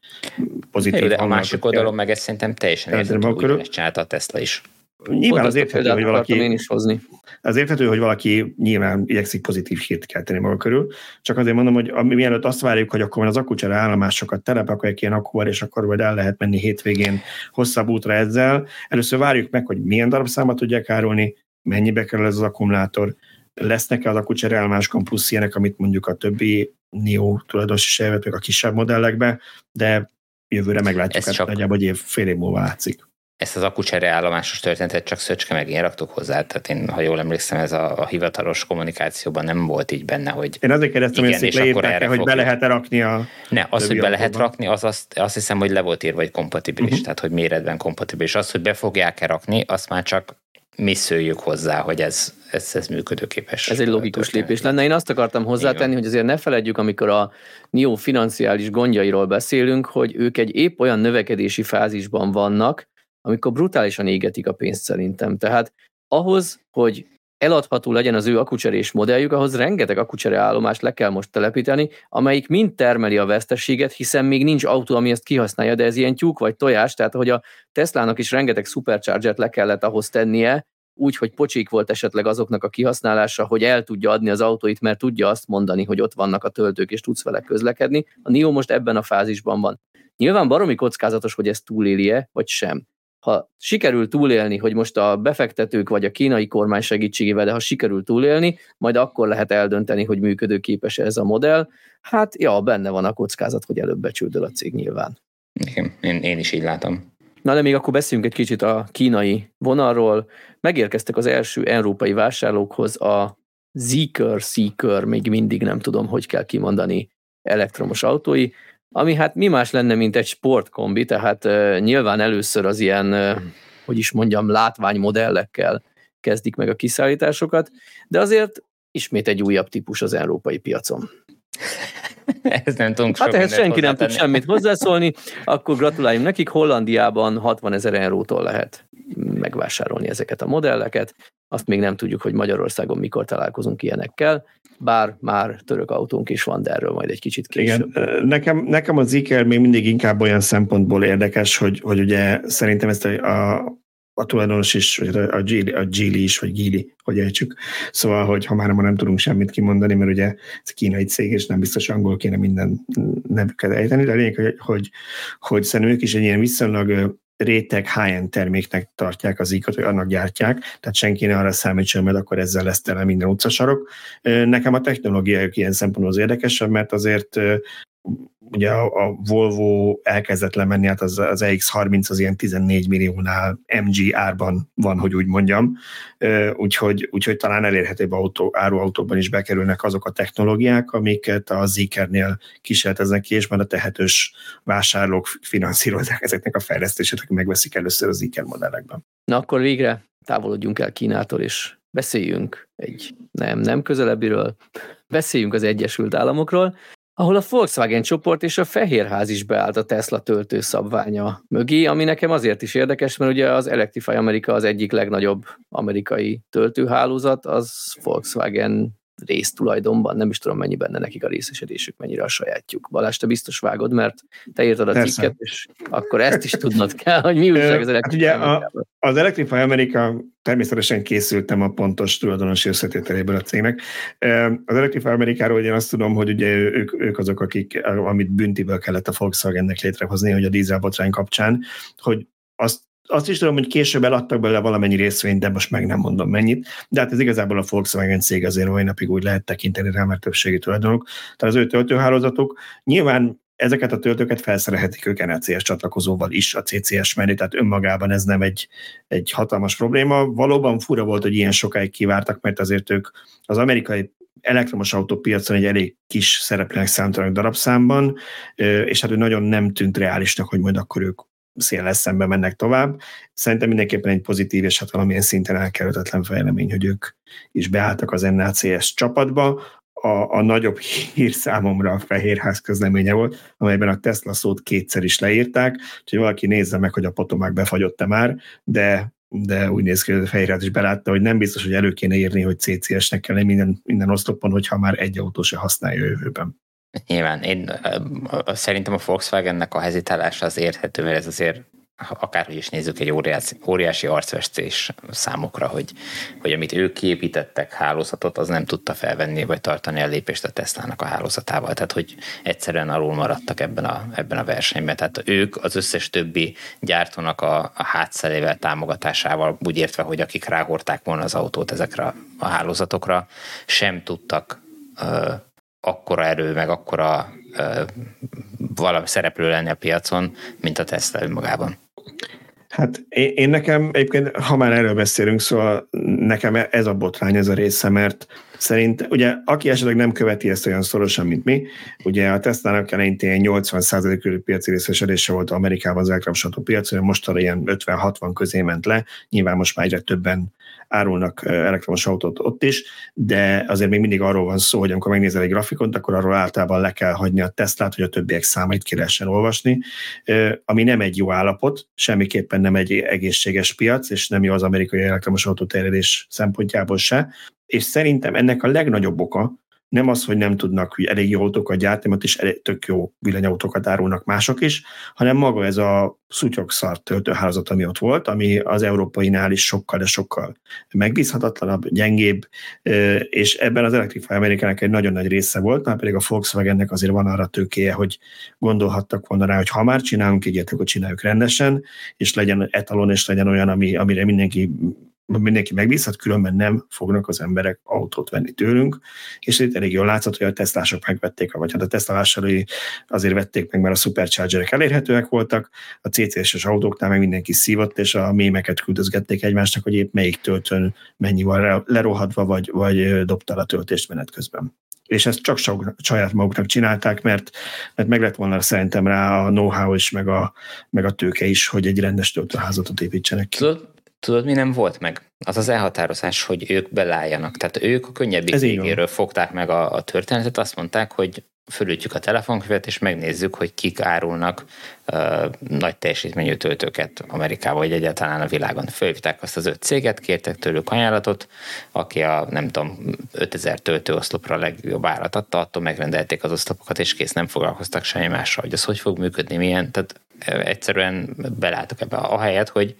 pozitív. de a másik oldalon meg ezt szerintem teljesen érthető, hogy csinálta a Tesla is. Nyilván az érthető, hogy valaki... Én is hozni. Az érthető, hogy valaki nyilván igyekszik pozitív hírt kelteni maga körül, csak azért mondom, hogy ami, mielőtt azt várjuk, hogy akkor az akkucsere állomásokat telepakolják ilyen akkuval, és akkor majd el lehet menni hétvégén hosszabb útra ezzel. Először várjuk meg, hogy milyen darabszámot tudják árulni, mennyibe kerül ez az akkumulátor, lesznek-e az akkucsere állomáskon plusz ilyenek, amit mondjuk a többi NIO tulajdonos is elvet, a kisebb modellekbe, de jövőre meglátjuk, ez hát nagyjából egy év, fél év múlva látszik ezt az akucsere állomásos történetet csak Szöcske meg én raktuk hozzá, tehát én, ha jól emlékszem, ez a, a hivatalos kommunikációban nem volt így benne, hogy Én azért kérdeztem, igen, hogy akkor erre hogy be lehet rakni a Ne, az, hogy be lehet rakni, az azt, azt hiszem, hogy le volt írva, hogy kompatibilis, uh-huh. tehát hogy méretben kompatibilis. Az, hogy be fogják-e rakni, azt már csak mi szőjük hozzá, hogy ez, ez, ez működőképes. Ez egy logikus lépés lenne. Én azt akartam hozzátenni, hogy azért ne feledjük, amikor a NIO financiális gondjairól beszélünk, hogy ők egy épp olyan növekedési fázisban vannak, amikor brutálisan égetik a pénzt szerintem. Tehát ahhoz, hogy eladható legyen az ő akucserés modelljük, ahhoz rengeteg akucsere állomást le kell most telepíteni, amelyik mind termeli a veszteséget, hiszen még nincs autó, ami ezt kihasználja, de ez ilyen tyúk vagy tojás, tehát hogy a Teslának is rengeteg supercharger le kellett ahhoz tennie, úgy, hogy pocsik volt esetleg azoknak a kihasználása, hogy el tudja adni az autóit, mert tudja azt mondani, hogy ott vannak a töltők, és tudsz vele közlekedni. A NIO most ebben a fázisban van. Nyilván baromi kockázatos, hogy ez túlélje, vagy sem ha sikerül túlélni, hogy most a befektetők vagy a kínai kormány segítségével, de ha sikerül túlélni, majd akkor lehet eldönteni, hogy működőképes ez a modell. Hát ja, benne van a kockázat, hogy előbb becsődöl a cég nyilván. Én, én is így látom. Na de még akkor beszéljünk egy kicsit a kínai vonalról. Megérkeztek az első európai vásárlókhoz a Zeekr, Seeker, még mindig nem tudom, hogy kell kimondani elektromos autói ami hát mi más lenne, mint egy sportkombi, tehát uh, nyilván először az ilyen, uh, hogy is mondjam, látványmodellekkel kezdik meg a kiszállításokat, de azért ismét egy újabb típus az európai piacon. (laughs) Ez nem tudunk Hát ehhez senki nem tud semmit hozzászólni, akkor gratuláljunk nekik, Hollandiában 60 ezer eurótól lehet megvásárolni ezeket a modelleket, azt még nem tudjuk, hogy Magyarországon mikor találkozunk ilyenekkel, bár már török autónk is van, de erről majd egy kicsit később. Igen, nekem, nekem az Iker még mindig inkább olyan szempontból érdekes, hogy, hogy ugye szerintem ezt a, a a tulajdonos is, vagy a Gili, a Gili is, vagy Gili, hogy ejtsük. Szóval, hogy ha már nem tudunk semmit kimondani, mert ugye ez kínai cég, és nem biztos angol kéne minden nevüket ejteni, de a lényeg, hogy, hogy, hogy szerintem ők is egy ilyen viszonylag réteg high-end terméknek tartják az ikot, hogy annak gyártják, tehát senki ne arra számítson, mert akkor ezzel lesz tele minden utcasarok. Nekem a technológia ilyen szempontból az érdekesebb, mert azért ugye a, Volvo elkezdett lemenni, hát az, az EX30 az ilyen 14 milliónál MG árban van, hogy úgy mondjam, úgyhogy, úgyhogy talán elérhetőbb autó, áruautóban is bekerülnek azok a technológiák, amiket a Zikernél kísérleteznek ki, és már a tehetős vásárlók finanszírozzák ezeknek a fejlesztését, akik megveszik először a Ziker modellekben. Na akkor végre távolodjunk el Kínától, és beszéljünk egy nem, nem közelebbiről, beszéljünk az Egyesült Államokról, ahol a Volkswagen csoport és a Fehérház is beállt a Tesla töltő szabványa mögé, ami nekem azért is érdekes, mert ugye az Electrify America az egyik legnagyobb amerikai töltőhálózat, az Volkswagen résztulajdonban, nem is tudom mennyi benne nekik a részesedésük, mennyire a sajátjuk. Balázs, te biztos vágod, mert te írtad a Persze. cikket, és akkor ezt is tudnod kell, hogy mi újság az Electrify hát ugye a, Az Electrify America természetesen készültem a pontos tulajdonosi összetételéből a cégnek. Az Electrify Amerikáról én azt tudom, hogy ugye ők, ők azok, akik, amit büntiből kellett a Volkswagennek létrehozni, hogy a dízelbotrány kapcsán, hogy azt azt is tudom, hogy később eladtak bele valamennyi részvényt, de most meg nem mondom mennyit. De hát ez igazából a Volkswagen cég azért mai napig úgy lehet tekinteni rá, mert többségi tulajdonok. Tehát az ő töltőhálózatok nyilván ezeket a töltőket felszerelhetik ők NLCS csatlakozóval is a CCS mellé, tehát önmagában ez nem egy, egy hatalmas probléma. Valóban fura volt, hogy ilyen sokáig kivártak, mert azért ők az amerikai elektromos autópiacon egy elég kis szereplőnek számítanak darabszámban, és hát ő nagyon nem tűnt reálisnak, hogy majd akkor ők szél szembe mennek tovább. Szerintem mindenképpen egy pozitív és hát valamilyen szinten elkerülhetetlen fejlemény, hogy ők is beálltak az NACS csapatba. A, a nagyobb hír számomra a Fehérház közleménye volt, amelyben a Tesla szót kétszer is leírták, úgyhogy valaki nézze meg, hogy a potomák befagyott-e már, de de úgy néz ki, hogy a Fehérház is belátta, hogy nem biztos, hogy elő kéne írni, hogy CCS-nek kell minden, minden oszlopon, hogyha már egy autó se használja jövőben. Nyilván, én szerintem a Volkswagennek a hezitálása az érthető, mert ez azért akárhogy is nézzük, egy óriási, óriási arcvesztés számokra, hogy, hogy amit ők kiépítettek hálózatot, az nem tudta felvenni vagy tartani a lépést a Tesla-nak a hálózatával. Tehát, hogy egyszerűen alul maradtak ebben a, ebben a versenyben. Tehát ők az összes többi gyártónak a, a hátszerével, támogatásával, úgy értve, hogy akik ráhorták volna az autót ezekre a hálózatokra, sem tudtak akkora erő, meg akkora ö, valami szereplő lenni a piacon, mint a Tesla önmagában. Hát én, én nekem egyébként, ha már erről beszélünk, szóval nekem ez a botrány, ez a része, mert szerint, ugye, aki esetleg nem követi ezt olyan szorosan, mint mi, ugye a Tesla-nak eleintén 80% körül piaci részesedése volt Amerikában az elektromos piacon, most arra ilyen 50-60 közé ment le, nyilván most már egyre többen árulnak elektromos autót ott is, de azért még mindig arról van szó, hogy amikor megnézel egy grafikont, akkor arról általában le kell hagyni a Teslát, hogy a többiek számait ki lehessen olvasni, ami nem egy jó állapot, semmiképpen nem egy egészséges piac, és nem jó az amerikai elektromos autó terjedés szempontjából se, és szerintem ennek a legnagyobb oka, nem az, hogy nem tudnak hogy elég jó autókat gyártani, mert is elég tök jó villanyautókat árulnak mások is, hanem maga ez a szutyokszart töltőhálózat, ami ott volt, ami az európainál is sokkal, de sokkal megbízhatatlanabb, gyengébb, és ebben az Electrify Amerikának egy nagyon nagy része volt, már pedig a Volkswagennek azért van arra tőkéje, hogy gondolhattak volna rá, hogy ha már csinálunk egyet, akkor csináljuk rendesen, és legyen etalon, és legyen olyan, ami, amire mindenki mindenki megbízhat, különben nem fognak az emberek autót venni tőlünk, és itt elég jól látszott, hogy a tesztások megvették, vagy hát a Tesla vásárlói azért vették meg, mert a superchargerek elérhetőek voltak, a CCS-es autóknál meg mindenki szívott, és a mémeket küldözgették egymásnak, hogy épp melyik töltőn mennyi van lerohadva, vagy, vagy dobta a töltést menet közben. És ezt csak saját maguknak csinálták, mert, mert meg lett volna szerintem rá a know-how is, meg a, meg a tőke is, hogy egy rendes töltőházatot építsenek ki. Tudod, Tudod, mi nem volt meg? Az az elhatározás, hogy ők belálljanak. Tehát ők a könnyebbik végéről fogták meg a, a történetet, azt mondták, hogy fölütjük a telefonkövet, és megnézzük, hogy kik árulnak uh, nagy teljesítményű töltőket Amerikában, vagy egyáltalán a világon. Fölhívták azt az öt céget, kértek tőlük ajánlatot, aki a, nem tudom, 5000 töltőoszlopra a legjobb árat adta, attól megrendelték az oszlopokat, és kész, nem foglalkoztak semmi mással, hogy az hogy fog működni, milyen, tehát egyszerűen belálltak ebbe a helyet, hogy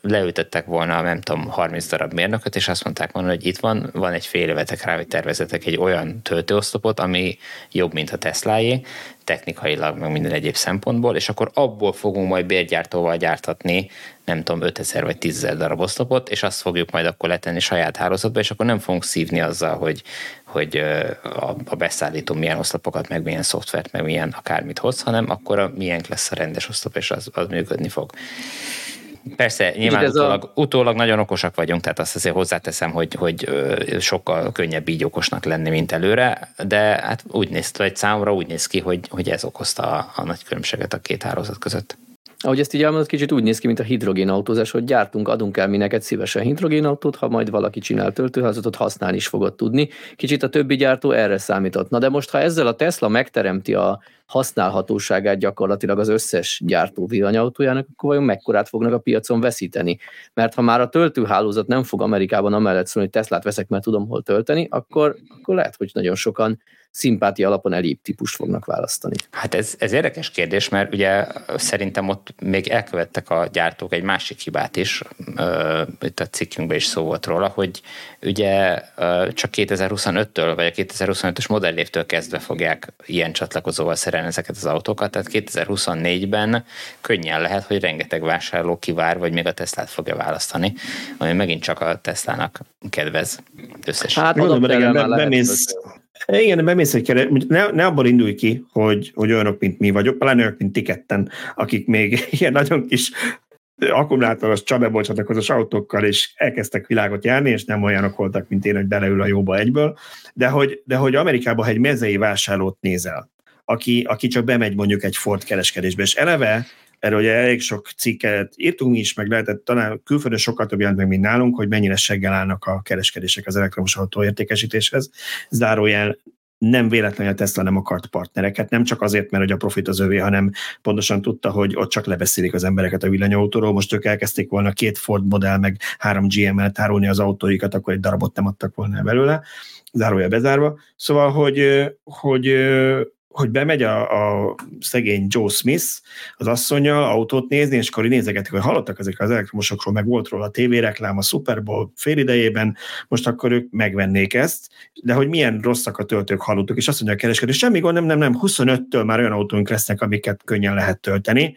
leültettek volna, nem tudom, 30 darab mérnököt, és azt mondták volna, hogy itt van, van egy fél évetek rá, hogy tervezetek egy olyan töltőoszlopot, ami jobb, mint a Tesláé, technikailag, meg minden egyéb szempontból, és akkor abból fogunk majd bérgyártóval gyártatni, nem tudom, 5000 vagy 10 darab oszlopot, és azt fogjuk majd akkor letenni saját hálózatba, és akkor nem fogunk szívni azzal, hogy, hogy a beszállító milyen oszlopokat, meg milyen szoftvert, meg milyen akármit hoz, hanem akkor a milyen lesz a rendes oszlop, és az, az működni fog. Persze, nyilván utólag, a... utólag nagyon okosak vagyunk, tehát azt azért hozzáteszem, hogy, hogy sokkal könnyebb így okosnak lenni, mint előre, de hát úgy néz vagy számomra úgy néz ki, hogy, hogy ez okozta a, a nagy különbséget a két hálózat között. Ahogy ezt így elmondod, kicsit úgy néz ki, mint a hidrogénautózás, hogy gyártunk, adunk el mi neked szívesen hidrogénautót, ha majd valaki csinál töltőházatot, használni is fogod tudni. Kicsit a többi gyártó erre számított. Na de most, ha ezzel a Tesla megteremti a használhatóságát gyakorlatilag az összes gyártó villanyautójának, akkor vajon mekkorát fognak a piacon veszíteni? Mert ha már a töltőhálózat nem fog Amerikában amellett szólni, hogy Teslát veszek, mert tudom hol tölteni, akkor, akkor lehet, hogy nagyon sokan szimpátia alapon elég típust fognak választani. Hát ez, ez érdekes kérdés, mert ugye szerintem ott még elkövettek a gyártók egy másik hibát is, itt a cikkünkben is szó volt róla, hogy ugye csak 2025-től, vagy a 2025-ös modellévtől kezdve fogják ilyen csatlakozóval szerelni ezeket az autókat, tehát 2024-ben könnyen lehet, hogy rengeteg vásárló kivár, vagy még a Teslát fogja választani, ami megint csak a Teslának kedvez összesen. Hát, mondom, bemész, igen, bemész egy kere, ne, ne abból indulj ki, hogy, hogy olyanok, mint mi vagyok, pláne olyanok, mint ti ketten, akik még (laughs) ilyen nagyon kis akkumulátoros csabebolcsatlakozós autókkal is elkezdtek világot járni, és nem olyanok voltak, mint én, hogy beleül a jóba egyből, de hogy, de hogy Amerikában, ha egy mezei vásárlót nézel, aki, aki csak bemegy mondjuk egy Ford kereskedésbe, és eleve Erről ugye elég sok cikket írtunk is, meg lehetett talán külföldön sokkal több jelent meg, mint nálunk, hogy mennyire seggel állnak a kereskedések az elektromos autó értékesítéshez. Zárójel nem véletlenül a Tesla nem akart partnereket, nem csak azért, mert hogy a profit az övé, hanem pontosan tudta, hogy ott csak lebeszélik az embereket a villanyautóról. Most ők elkezdték volna két Ford modell, meg három GM-el tárolni az autóikat, akkor egy darabot nem adtak volna belőle, zárója bezárva. Szóval, hogy, hogy hogy bemegy a, a szegény Joe Smith az asszonyjal autót nézni, és akkor nézegetik, hogy hallottak ezek az elektromosokról, meg volt róla a tévéreklám a Super Bowl fél idejében, most akkor ők megvennék ezt, de hogy milyen rosszak a töltők hallottuk, és azt mondja a kereskedő, semmi gond, nem, nem, nem, 25-től már olyan autóink lesznek, amiket könnyen lehet tölteni,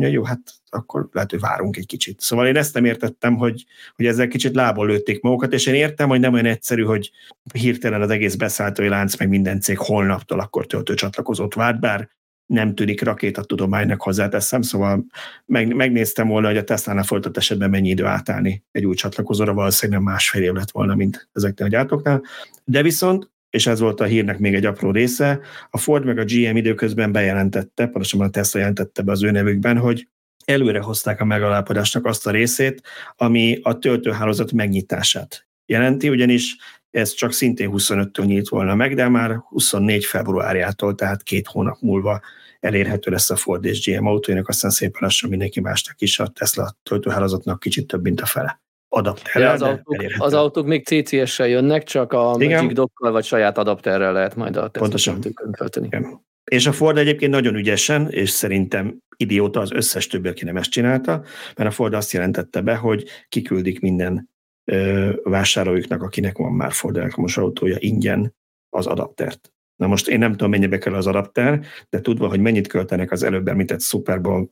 Ja, jó, hát akkor lehet, hogy várunk egy kicsit. Szóval én ezt nem értettem, hogy, hogy ezzel kicsit lából lőtték magukat, és én értem, hogy nem olyan egyszerű, hogy hirtelen az egész beszállítói lánc, meg minden cég holnaptól akkor töltőcsatlakozót várt, bár nem tűnik rakétatudománynak hozzáteszem, szóval meg, megnéztem volna, hogy a Tesla-nál folytat esetben mennyi idő átállni egy új csatlakozóra, valószínűleg másfél év lett volna, mint ezeknél a gyártóknál. De viszont és ez volt a hírnek még egy apró része, a Ford meg a GM időközben bejelentette, pontosabban a Tesla jelentette be az ő nevükben, hogy előre hozták a megalapodásnak azt a részét, ami a töltőhálózat megnyitását jelenti, ugyanis ez csak szintén 25-től nyílt volna meg, de már 24 februárjától, tehát két hónap múlva elérhető lesz a Ford és GM autóinak, aztán szépen lassan mindenki másnak is, a Tesla töltőhálózatnak kicsit több, mint a fele adapterrel. Az autók, az autók még CCS-sel jönnek, csak a Igen. Magic Dockkal vagy saját adapterrel lehet majd a Pontosan. tölteni. Igen. És a Ford egyébként nagyon ügyesen, és szerintem idióta az összes többi, aki nem ezt csinálta, mert a Ford azt jelentette be, hogy kiküldik minden ö, vásárlójuknak, akinek van már Ford elektromos autója, ingyen az adaptert. Na most én nem tudom, mennyibe kell az adapter, de tudva, hogy mennyit költenek az előbb említett Super Bowl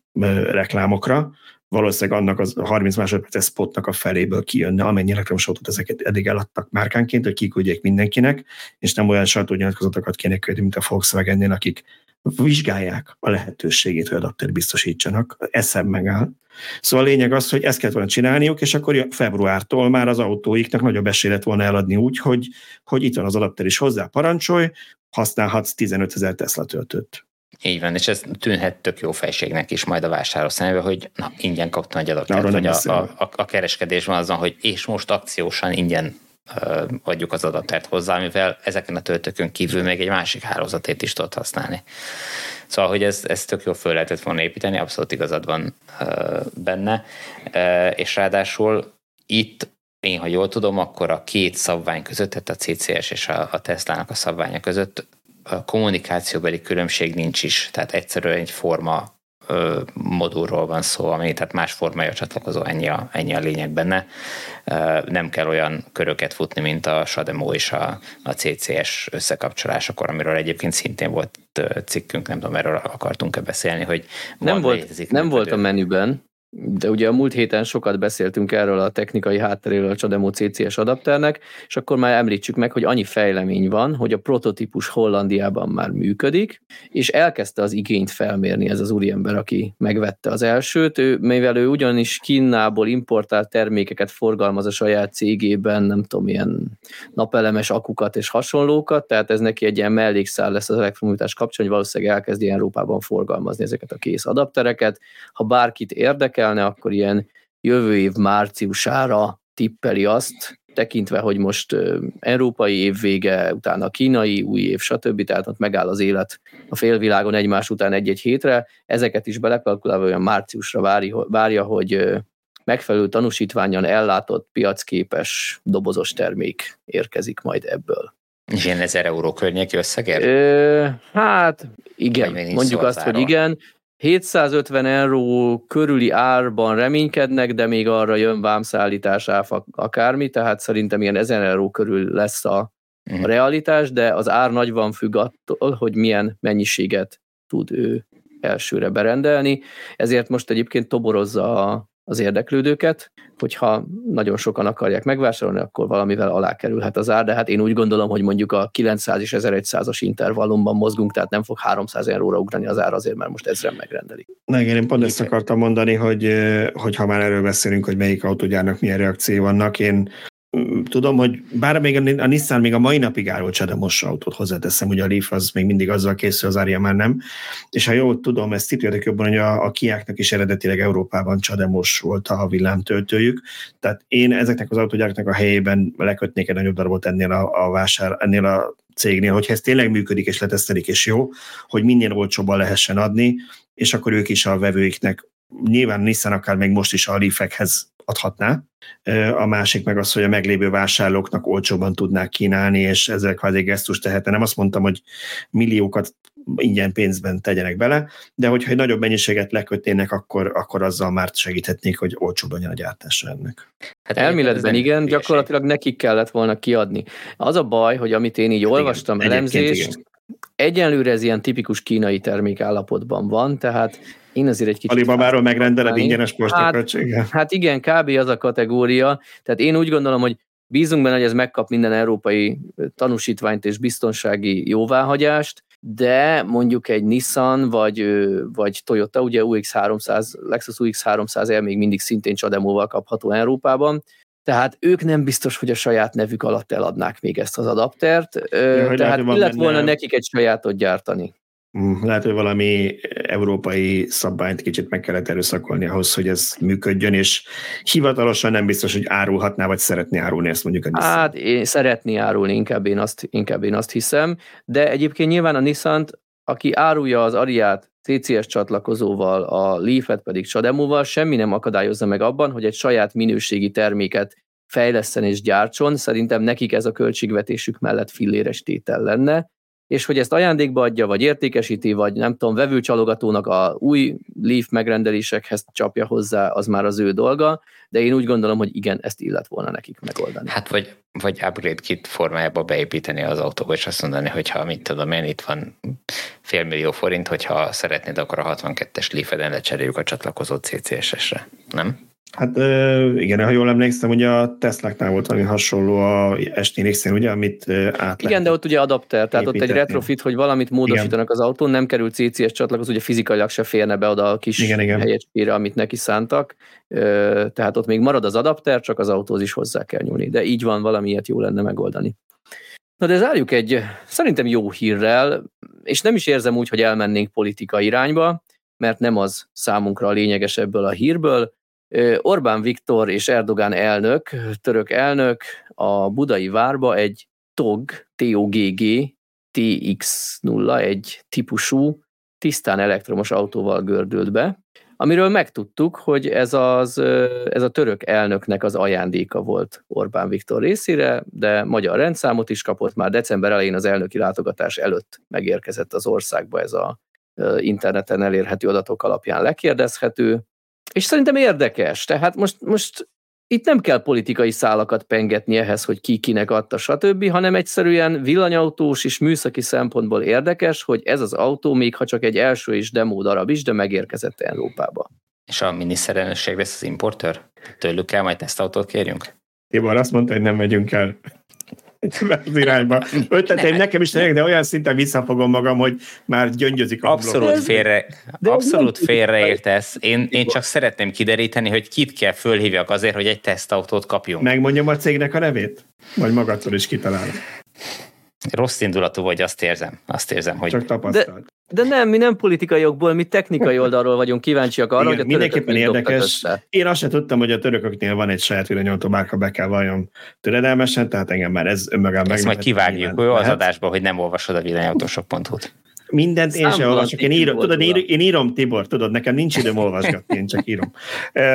reklámokra, valószínűleg annak az 30 másodperces spotnak a feléből kijönne, amennyi elektromos autót ezeket eddig eladtak márkánként, hogy kiküldjék mindenkinek, és nem olyan sajtónyilatkozatokat kéne küldni, mint a Volkswagen-nél, akik vizsgálják a lehetőségét, hogy adapter biztosítsanak, eszem megáll. Szóval a lényeg az, hogy ezt kellett volna csinálniuk, és akkor februártól már az autóiknak nagyobb esély lett volna eladni úgy, hogy, hogy itt van az adapter is hozzá, parancsolj, használhatsz 15 ezer Tesla töltőt. Így van, és ez tűnhet tök jó fejségnek is majd a vásárló szemébe, hogy na, ingyen kaptam egy adatot, hogy a, a, a, a kereskedés van azon, hogy és most akciósan ingyen uh, adjuk az adatert hozzá, mivel ezeken a töltőkön kívül még egy másik hálózatét is tudod használni. Szóval, hogy ez, ez tök jó föl lehetett volna építeni, abszolút igazad van uh, benne, uh, és ráadásul itt én, ha jól tudom, akkor a két szabvány között, tehát a CCS és a, a Tesla-nak a szabványa között a kommunikációbeli különbség nincs is, tehát egyszerűen egy forma modulról van szó, ami tehát más formája csatlakozó, ennyi a, ennyi a lényeg benne. Nem kell olyan köröket futni, mint a SADEMO és a, a CCS összekapcsolásakor, amiről egyébként szintén volt cikkünk, nem tudom, erről akartunk-e beszélni, hogy nem volt, nem volt a menüben, de ugye a múlt héten sokat beszéltünk erről a technikai hátteréről a Csademo CCS adapternek, és akkor már említsük meg, hogy annyi fejlemény van, hogy a prototípus Hollandiában már működik, és elkezdte az igényt felmérni ez az úriember, aki megvette az elsőt. Ő, mivel ő ugyanis Kínából importált termékeket forgalmaz a saját cégében, nem tudom, ilyen napelemes akukat és hasonlókat, tehát ez neki egy ilyen mellékszál lesz az elektromobilitás kapcsán, hogy valószínűleg elkezdi Európában forgalmazni ezeket a kész adaptereket. Ha bárkit érdekel, érdekelne, akkor ilyen jövő év márciusára tippeli azt, tekintve, hogy most európai év vége, utána kínai új év, stb. Tehát ott megáll az élet a félvilágon egymás után egy-egy hétre. Ezeket is belekalkulálva olyan márciusra várja, várja hogy megfelelő tanúsítványon ellátott, piacképes, dobozos termék érkezik majd ebből. És ilyen 1000 euró környéki összegért? Ö, hát igen, mondjuk azt, hogy igen. 750 euró körüli árban reménykednek, de még arra jön vámszállítás, áfa, akármi, tehát szerintem ilyen 1000 euró körül lesz a, a mhm. realitás, de az ár nagyban függ attól, hogy milyen mennyiséget tud ő elsőre berendelni, ezért most egyébként toborozza a, az érdeklődőket, hogyha nagyon sokan akarják megvásárolni, akkor valamivel alá kerülhet az ár, de hát én úgy gondolom, hogy mondjuk a 900 és 1100-as intervallumban mozgunk, tehát nem fog 300 euróra ugrani az ár azért, mert most ezren megrendelik. Na igen, én pont ezt akartam mondani, hogy, hogy ha már erről beszélünk, hogy melyik autógyárnak milyen reakció vannak, én tudom, hogy bár még a, Nissan még a mai napig árul csadamos autót hozzáteszem, ugye a Leaf az még mindig azzal készül, az Aria már nem. És ha jól tudom, ezt itt jobban, hogy a, a Kiáknak is eredetileg Európában csademos volt a villámtöltőjük. Tehát én ezeknek az autógyáraknak a helyében lekötnék egy nagyobb darabot ennél a, a vásár, ennél a cégnél, hogyha ez tényleg működik és letesztelik és jó, hogy minél olcsóbban lehessen adni, és akkor ők is a vevőiknek nyilván Nissan akár még most is a Leafekhez adhatná. A másik meg az, hogy a meglévő vásárlóknak olcsóban tudnák kínálni, és ezzel kvázi gesztus tehetne. Nem azt mondtam, hogy milliókat ingyen pénzben tegyenek bele, de hogyha egy nagyobb mennyiséget lekötnének, akkor, akkor azzal már segíthetnék, hogy olcsóban jön a gyártása ennek. Hát elméletben igen, gyakorlatilag nekik kellett volna kiadni. Az a baj, hogy amit én így hát olvastam, igen, elemzést, egyenlőre ez ilyen tipikus kínai termékállapotban van, tehát én azért egy kicsit... Alibabáról megrendeled ingyenes postaköltséggel? Hát, hát igen, kb. az a kategória. Tehát én úgy gondolom, hogy bízunk benne, hogy ez megkap minden európai tanúsítványt és biztonsági jóváhagyást, de mondjuk egy Nissan vagy, vagy Toyota, ugye UX300, Lexus UX300 még mindig szintén csademóval kapható Európában, tehát ők nem biztos, hogy a saját nevük alatt eladnák még ezt az adaptert, ja, tehát illet volna nekik egy sajátot gyártani. Mm, lehet, hogy valami európai szabványt kicsit meg kellett erőszakolni ahhoz, hogy ez működjön, és hivatalosan nem biztos, hogy árulhatná, vagy szeretné árulni ezt mondjuk a Nissan. Hát én szeretné árulni, inkább én, azt, inkább én azt hiszem, de egyébként nyilván a nissan aki árulja az Ariát CCS csatlakozóval, a Leaf-et pedig Csademóval, semmi nem akadályozza meg abban, hogy egy saját minőségi terméket fejleszten és gyártson. Szerintem nekik ez a költségvetésük mellett filléres tétel lenne, és hogy ezt ajándékba adja, vagy értékesíti, vagy nem tudom, vevőcsalogatónak a új Leaf megrendelésekhez csapja hozzá, az már az ő dolga, de én úgy gondolom, hogy igen, ezt illet volna nekik megoldani. Hát vagy, vagy upgrade kit formájába beépíteni az autóba, és azt mondani, hogy ha mit tudom én, itt van félmillió forint, hogyha szeretnéd, akkor a 62-es Leaf-eden lecseréljük a csatlakozó CCS-esre, nem? Hát igen, ha jól emlékszem, ugye a Tesla-knál volt valami hasonló a ST ugye, amit át Igen, de ott ugye adapter, tehát építetni. ott egy retrofit, hogy valamit módosítanak igen. az autón, nem kerül CCS csatlakozó, ugye fizikailag se férne be oda a kis igen, igen. helyecskére, amit neki szántak, tehát ott még marad az adapter, csak az autóz is hozzá kell nyúlni, de így van, valamiért jó lenne megoldani. Na de zárjuk egy szerintem jó hírrel, és nem is érzem úgy, hogy elmennénk politika irányba, mert nem az számunkra a lényeges ebből a hírből, Orbán Viktor és Erdogán elnök, török elnök a budai várba egy TOG, TOGG, TX0, egy típusú, tisztán elektromos autóval gördült be, amiről megtudtuk, hogy ez, az, ez a török elnöknek az ajándéka volt Orbán Viktor részére, de magyar rendszámot is kapott, már december elején az elnöki látogatás előtt megérkezett az országba ez a interneten elérhető adatok alapján lekérdezhető, és szerintem érdekes. Tehát most, most itt nem kell politikai szálakat pengetni ehhez, hogy ki kinek adta, stb., hanem egyszerűen villanyautós és műszaki szempontból érdekes, hogy ez az autó, még ha csak egy első és demo darab is, de megérkezett Európába. És a miniszterelnökség lesz az importőr? Tőlük kell majd tesztautót kérjünk? Tibor azt mondta, hogy nem megyünk el (laughs) az irányba. Ötleteim nekem is de olyan szinten visszafogom magam, hogy már gyöngyözik a Abszolút félre, de abszolút félreértesz. Én, én csak szeretném kideríteni, hogy kit kell fölhívjak azért, hogy egy tesztautót kapjunk. Megmondjam a cégnek a nevét? Vagy magadtól is kitalálod? Rossz indulatú vagy, azt érzem. Azt érzem, hogy... Csak tapasztalt. De, de nem, mi nem politikai jogból, mi technikai (laughs) oldalról vagyunk kíváncsiak arra, Igen, hogy a mindenképpen érdekes. Én azt sem tudtam, hogy a törököknél van egy saját villanyautó márka, be kell valljam töredelmesen, tehát engem már ez önmagam Ezt majd kivágjuk ő az adásba, hogy nem olvasod a villanyautósok.hu-t. Mindent én sem olvasok. Én írom, tudod, én, én írom, Tibor, tudod, nekem nincs időm olvasgatni, én csak írom.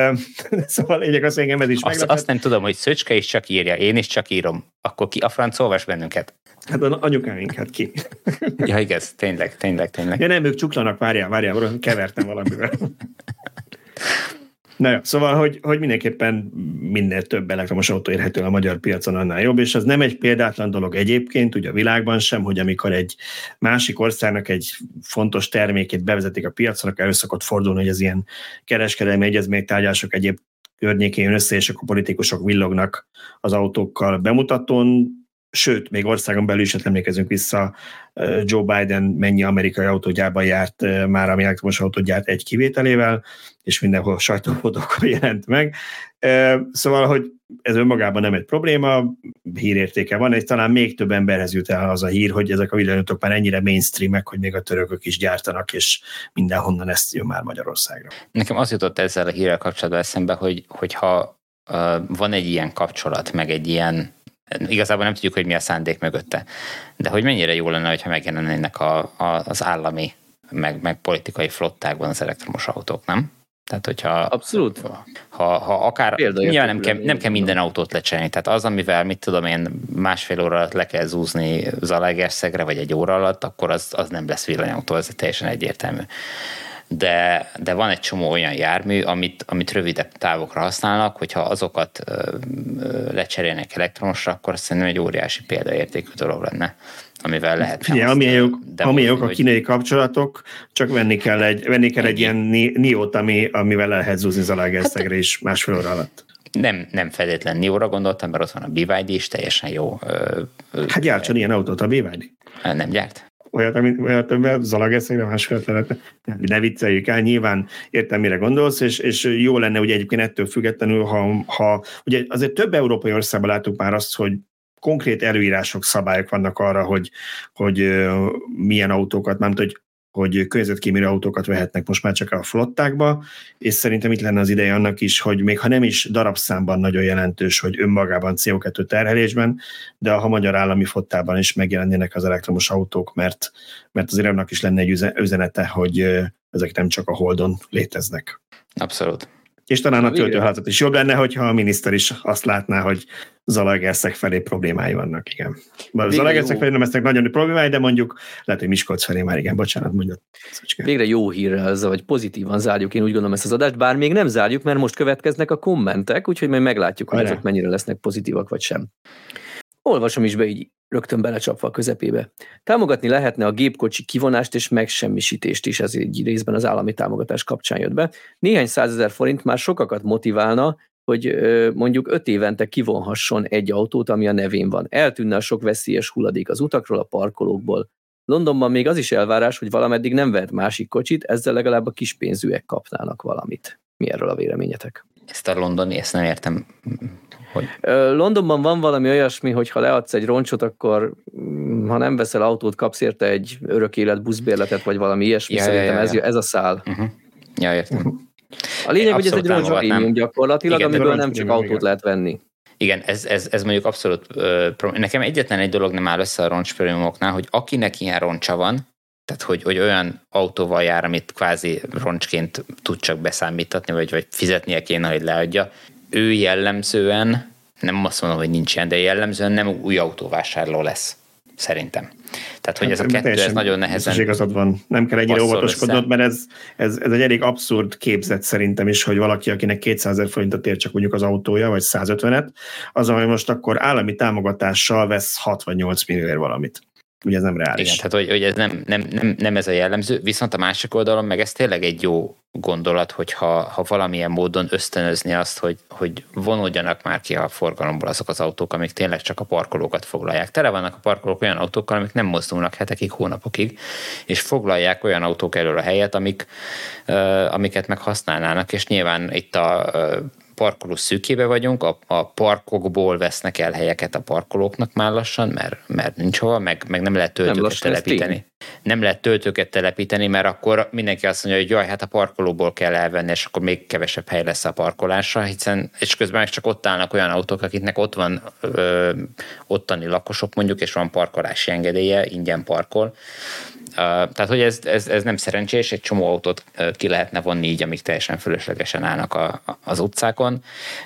(laughs) szóval lényeg az, engem ez is azt, azt nem tudom, hogy Szöcske is csak írja, én is csak írom. Akkor ki a franc olvas bennünket? Hát a anyukáink, hát ki? (laughs) ja, igaz, tényleg, tényleg, tényleg. Ja nem, ők csuklanak, várjál, várjál, kevertem valamivel. (laughs) Na jó, szóval, hogy, hogy mindenképpen minél több elektromos autó érhető a magyar piacon, annál jobb, és ez nem egy példátlan dolog egyébként, ugye a világban sem, hogy amikor egy másik országnak egy fontos termékét bevezetik a piacra, akkor elő szokott fordulni, hogy az ilyen kereskedelmi egyezménytárgyások egyéb környékén össze, és akkor politikusok villognak az autókkal bemutatón, sőt, még országon belül is, hát emlékezünk vissza, Joe Biden mennyi amerikai autógyárban járt, már ami elektromos autót egy kivételével, és mindenhol sajtófotókkal (laughs) jelent meg. Szóval, hogy ez önmagában nem egy probléma, hírértéke van, és talán még több emberhez jut el az a hír, hogy ezek a villanyautók már ennyire mainstreamek, hogy még a törökök is gyártanak, és mindenhonnan ezt jön már Magyarországra. Nekem az jutott ezzel a hírrel kapcsolatban eszembe, hogy, hogyha van egy ilyen kapcsolat, meg egy ilyen igazából nem tudjuk, hogy mi a szándék mögötte. De hogy mennyire jó lenne, hogyha megjelennének a, a, az állami, meg, meg politikai flottákban az elektromos autók, nem? Tehát, hogyha... Abszolút. Ha, ha akár... Nyilván nem kell, nem kell minden autót lecserélni. Tehát az, amivel, mit tudom én, másfél óra alatt le kell zúzni Zalaegerszegre, vagy egy óra alatt, akkor az, az nem lesz villanyautó, ez teljesen egyértelmű de, de van egy csomó olyan jármű, amit, amit rövidebb távokra használnak, hogyha azokat ö, ö, lecserélnek elektromosra, akkor szerintem egy óriási példaértékű dolog lenne amivel lehet. Ugye, amilyen jók, amilyen jók a kínai kapcsolatok, csak venni kell egy, venni kell egy ilyen niót, ami, amivel lehet zúzni Zalaegerszegre hát, is másfél óra alatt. Nem, nem feltétlen Nióra gondoltam, mert ott van a BYD is, teljesen jó. Hát gyártson ilyen autót a BYD. Nem gyárt olyat, amit olyat, amivel zalageszegre másfél lehetne. Ne vicceljük el, nyilván értem, mire gondolsz, és, és jó lenne, ugye egyébként ettől függetlenül, ha, ha ugye azért több európai országban láttuk már azt, hogy konkrét előírások, szabályok vannak arra, hogy, hogy milyen autókat, nem hogy hogy környezetkímélő autókat vehetnek most már csak a flottákba, és szerintem itt lenne az ideje annak is, hogy még ha nem is darabszámban nagyon jelentős, hogy önmagában CO2 terhelésben, de a magyar állami flottában is megjelennének az elektromos autók, mert, mert azért annak is lenne egy üzenete, hogy ezek nem csak a Holdon léteznek. Abszolút. És talán a töltőházat is jobb lenne, hogyha a miniszter is azt látná, hogy Zalaegerszeg felé problémái vannak, igen. Zalaegerszeg felé nem lesznek nagyon problémái, de mondjuk lehet, hogy Miskolc felé már igen, bocsánat, mondjad. Végre jó hírrel, vagy pozitívan zárjuk, én úgy gondolom ezt az adást, bár még nem zárjuk, mert most következnek a kommentek, úgyhogy majd meglátjuk, hogy ezek mennyire lesznek pozitívak, vagy sem. Olvasom is be így rögtön belecsapva a közepébe. Támogatni lehetne a gépkocsi kivonást és megsemmisítést is, ez egy részben az állami támogatás kapcsán jött be. Néhány százezer forint már sokakat motiválna, hogy mondjuk öt évente kivonhasson egy autót, ami a nevén van. Eltűnne a sok veszélyes hulladék az utakról, a parkolókból. Londonban még az is elvárás, hogy valameddig nem vehet másik kocsit, ezzel legalább a kispénzűek kapnának valamit. Mi erről a véleményetek? Ezt a londoni, ezt nem értem. Hogy? Londonban van valami olyasmi, hogy ha leadsz egy roncsot, akkor mm, ha nem veszel autót, kapsz érte egy örök élet buszbérletet, vagy valami ilyesmi. Ja, Szerintem ja, ja, ja. Ez, ez a szál. Uh-huh. Ja, értem. A lényeg, hogy ez egy roncs gyakorlatilag, Igen, amiből nem csak autót igen. lehet venni. Igen, ez, ez, ez mondjuk abszolút uh, nekem egyetlen egy dolog nem áll össze a roncspremiumoknál, hogy akinek ilyen roncsa van, tehát hogy, hogy olyan autóval jár, amit kvázi roncsként tud csak beszámítatni, vagy, vagy fizetnie kéne, hogy leadja, ő jellemzően, nem azt mondom, hogy nincs ilyen, de jellemzően nem új autóvásárló lesz. Szerintem. Tehát, hogy ez a kettő, ez nagyon nehezen... igazad van. Nem kell ennyire óvatoskodnod, mert ez, ez, ez egy elég abszurd képzet szerintem is, hogy valaki, akinek 200 ezer forintot ér csak mondjuk az autója, vagy 150-et, az, ami most akkor állami támogatással vesz 68 millióért valamit ugye ez nem reális. Igen, tehát hogy, hogy ez nem, nem, nem, nem ez a jellemző, viszont a másik oldalon meg ez tényleg egy jó gondolat, hogyha ha valamilyen módon ösztönözni azt, hogy, hogy vonódjanak már ki a forgalomból azok az autók, amik tényleg csak a parkolókat foglalják. Tele vannak a parkolók olyan autókkal, amik nem mozdulnak hetekig, hónapokig, és foglalják olyan autók elől a helyet, amik, amiket meg használnának, és nyilván itt a parkoló szűkébe vagyunk, a, a parkokból vesznek el helyeket a parkolóknak már lassan, mert, mert nincs hova, meg, meg nem lehet töltőket nem telepíteni. Nem lehet töltőket telepíteni, mert akkor mindenki azt mondja, hogy jaj, hát a parkolóból kell elvenni, és akkor még kevesebb hely lesz a parkolásra, hiszen és közben meg csak ott állnak olyan autók, akiknek ott van ö, ottani lakosok mondjuk, és van parkolási engedélye, ingyen parkol tehát, hogy ez, ez, ez nem szerencsés, egy csomó autót ki lehetne vonni így, amik teljesen fölöslegesen állnak a, az utcákon,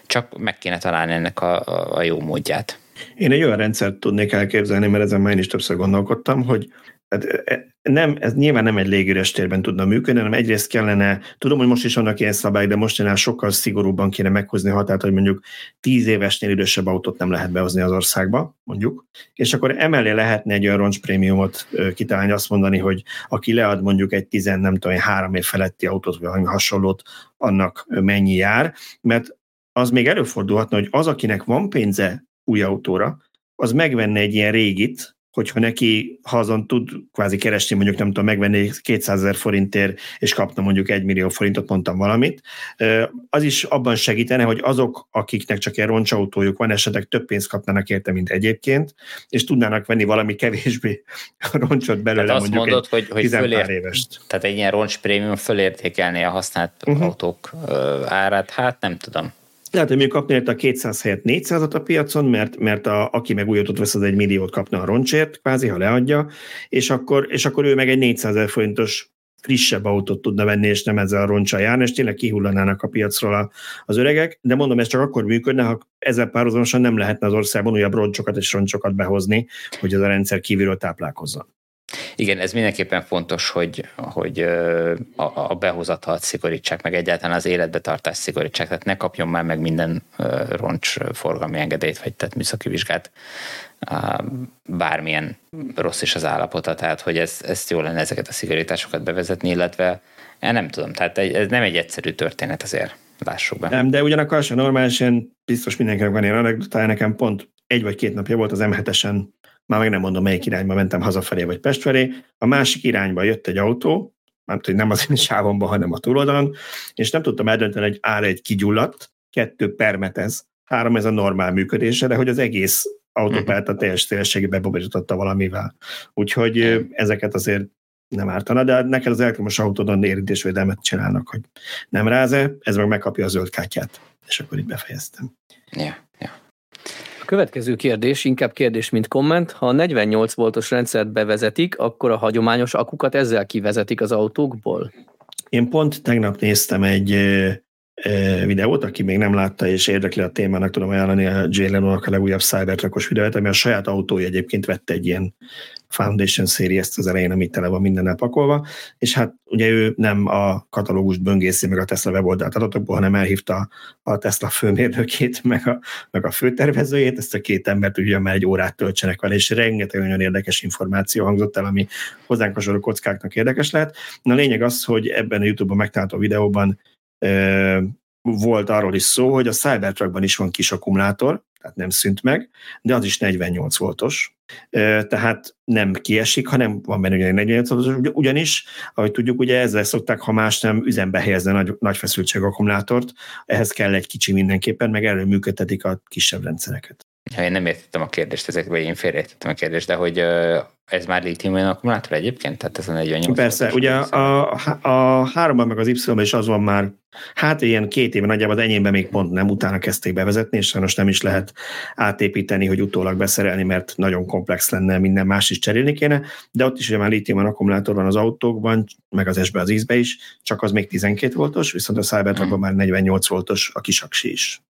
csak meg kéne találni ennek a, a jó módját. Én egy olyan rendszert tudnék elképzelni, mert ezen már én is többször gondolkodtam, hogy tehát nem, ez nyilván nem egy légüres térben tudna működni, hanem egyrészt kellene, tudom, hogy most is vannak ilyen szabályok, de mostanában sokkal szigorúbban kéne meghozni a határt, hogy mondjuk tíz évesnél idősebb autót nem lehet behozni az országba, mondjuk, és akkor emellé lehetne egy olyan roncs kitalálni, azt mondani, hogy aki lead mondjuk egy tizen, nem tudom, három év feletti autót, vagy valami hasonlót, annak mennyi jár, mert az még előfordulhatna, hogy az, akinek van pénze új autóra, az megvenne egy ilyen régit, hogyha neki hazon tud kvázi keresni, mondjuk nem tudom, megvenni 200 ezer forintért, és kapna mondjuk 1 millió forintot, mondtam valamit, az is abban segítene, hogy azok, akiknek csak egy roncsautójuk van, esetleg több pénzt kapnának érte, mint egyébként, és tudnának venni valami kevésbé (laughs) roncsot belőle, tehát azt mondjuk mondod, egy hogy, hogy fölért, évest. Tehát egy ilyen roncs prémium fölértékelni a használt uh-huh. autók árát, hát nem tudom. Lehet, hogy még kapni érte a 200 helyett 400-at a piacon, mert, mert a, aki meg új vesz, az egy milliót kapna a roncsért, kvázi, ha leadja, és akkor, és akkor ő meg egy 400 ezer forintos frissebb autót tudna venni, és nem ezzel a roncsal járni, és tényleg kihullanának a piacról a, az öregek, de mondom, ez csak akkor működne, ha ezzel párhuzamosan nem lehetne az országban újabb roncsokat és roncsokat behozni, hogy ez a rendszer kívülről táplálkozzon. Igen, ez mindenképpen fontos, hogy, hogy a, a behozatalt szigorítsák, meg egyáltalán az életbetartást szigorítsák, tehát ne kapjon már meg minden roncs forgalmi engedélyt, vagy tehát műszaki vizsgát, bármilyen rossz is az állapota, tehát hogy ez, ezt jó lenne ezeket a szigorításokat bevezetni, illetve nem tudom, tehát ez nem egy egyszerű történet azért, lássuk be. Nem, de ugyanakkor sem normálisan biztos mindenkinek van ilyen anekdotája, nekem pont egy vagy két napja volt az M7-esen már meg nem mondom, melyik irányba mentem hazafelé vagy Pest felé, a másik irányba jött egy autó, nem hogy nem az én sávomban, hanem a túloldalon, és nem tudtam eldönteni, hogy ára egy kigyulladt, kettő permetez, három ez a normál működése, de hogy az egész autópályát a mhm. teljes szélességében bebizsította valamivel. Úgyhogy ezeket azért nem ártana, de neked az elektromos autódon érintésvédelmet csinálnak, hogy nem ráze, ez meg megkapja a zöld kártyát. És akkor így befejeztem. Ja következő kérdés, inkább kérdés, mint komment. Ha a 48 voltos rendszert bevezetik, akkor a hagyományos akukat ezzel kivezetik az autókból? Én pont tegnap néztem egy videót, aki még nem látta és érdekli a témának, tudom ajánlani a Jay Leno-nak a legújabb Cybertruckos videót, ami a saját autója egyébként vette egy ilyen Foundation ezt az elején, amit tele van mindennel pakolva, és hát ugye ő nem a katalógust böngészi meg a Tesla weboldalt adatokból, hanem elhívta a Tesla főmérnökét, meg a, meg a főtervezőjét, ezt a két embert ugye már egy órát töltsenek vele, és rengeteg olyan érdekes információ hangzott el, ami hozzánk hasonló kockáknak érdekes lehet. Na a lényeg az, hogy ebben a YouTube-ban megtalálható videóban volt arról is szó, hogy a Cybertruckban is van kis akkumulátor, tehát nem szűnt meg, de az is 48 voltos, tehát nem kiesik, hanem van benne ugye 48 voltos, ugyanis, ahogy tudjuk, ugye ezzel szokták, ha más nem üzembe helyezni nagy, nagy feszültség akkumulátort, ehhez kell egy kicsi mindenképpen, meg erről működtetik a kisebb rendszereket. Ja, én nem értettem a kérdést, ezekben én félreértettem a kérdést, de hogy ez már litium akkumulátor egyébként? Tehát ez a 48 Persze, ugye a, a, a háromban meg az y is az van már, hát ilyen két éve nagyjából, az enyémben még pont nem, utána kezdték bevezetni, és sajnos nem is lehet átépíteni, hogy utólag beszerelni, mert nagyon komplex lenne, minden más is cserélni kéne, de ott is ugye már litium akkumulátor van az autókban, meg az S-be, az ízbe is, csak az még 12 voltos, viszont a Cybertruckban hmm. már 48 voltos a kisaksi is.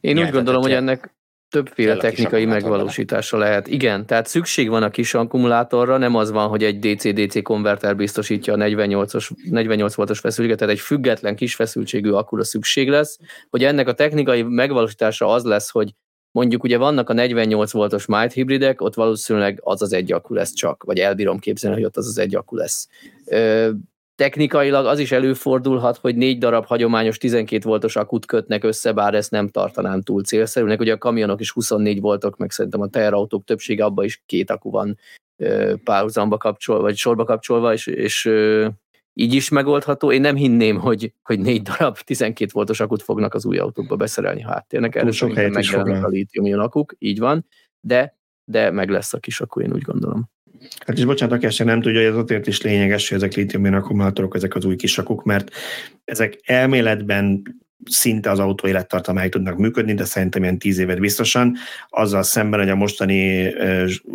Én úgy gondolom, hogy ennek Többféle technikai megvalósítása lehet. Igen, tehát szükség van a kis akkumulátorra, nem az van, hogy egy DC-DC konverter biztosítja a 48, 48 voltos feszültséget, tehát egy független kis feszültségű akkura szükség lesz, hogy ennek a technikai megvalósítása az lesz, hogy mondjuk ugye vannak a 48 voltos mild hibridek, ott valószínűleg az az egy akku lesz csak, vagy elbírom képzelni, hogy ott az az egy akku lesz. Technikailag az is előfordulhat, hogy négy darab hagyományos 12 voltos akut kötnek össze, bár ezt nem tartanám túl célszerűnek. Ugye a kamionok is 24 voltok, meg szerintem a teherautók többsége abban is két akku van párhuzamba kapcsolva, vagy sorba kapcsolva, és, és így is megoldható. Én nem hinném, hogy, hogy négy darab 12 voltos akut fognak az új autókba beszerelni, ha áttérnek. Erre sok helyet is a lítium akuk, így van, de, de meg lesz a kis akku, én úgy gondolom. Hát és bocsánat, aki nem tudja, hogy ez azért is lényeges, hogy ezek lítium akkumulátorok, ezek az új kisakuk, mert ezek elméletben szinte az autó élettartamáig tudnak működni, de szerintem ilyen tíz évet biztosan, azzal szemben, hogy a mostani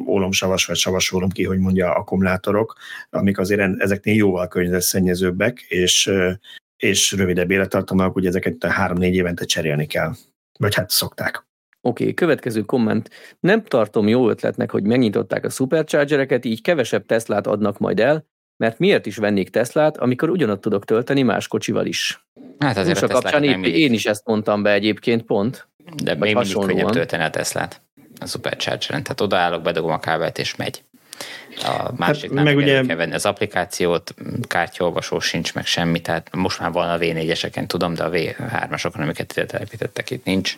ólomsavas vagy savas ólom ki, hogy mondja, akkumulátorok, amik azért ezeknél jóval környezetszennyezőbbek, és, és rövidebb élettartamak, ugye ezeket három-négy évente cserélni kell. Vagy hát szokták. Oké, okay, következő komment. Nem tartom jó ötletnek, hogy megnyitották a superchargereket, így kevesebb Teslát adnak majd el, mert miért is vennék Teslát, amikor ugyanott tudok tölteni más kocsival is. Hát azért Most a, a kapcsán épp, én is ezt mondtam be egyébként pont. De még mindig könnyebb tölteni a Teslát a Supercharger-en. Tehát odaállok, bedugom a kábelt és megy. A másik hát, meg ugye... kell venni az applikációt, kártyaolvasó sincs, meg semmi, tehát most már van a V4-eseken, tudom, de a V3-asokon, amiket ide telepítettek, itt nincs.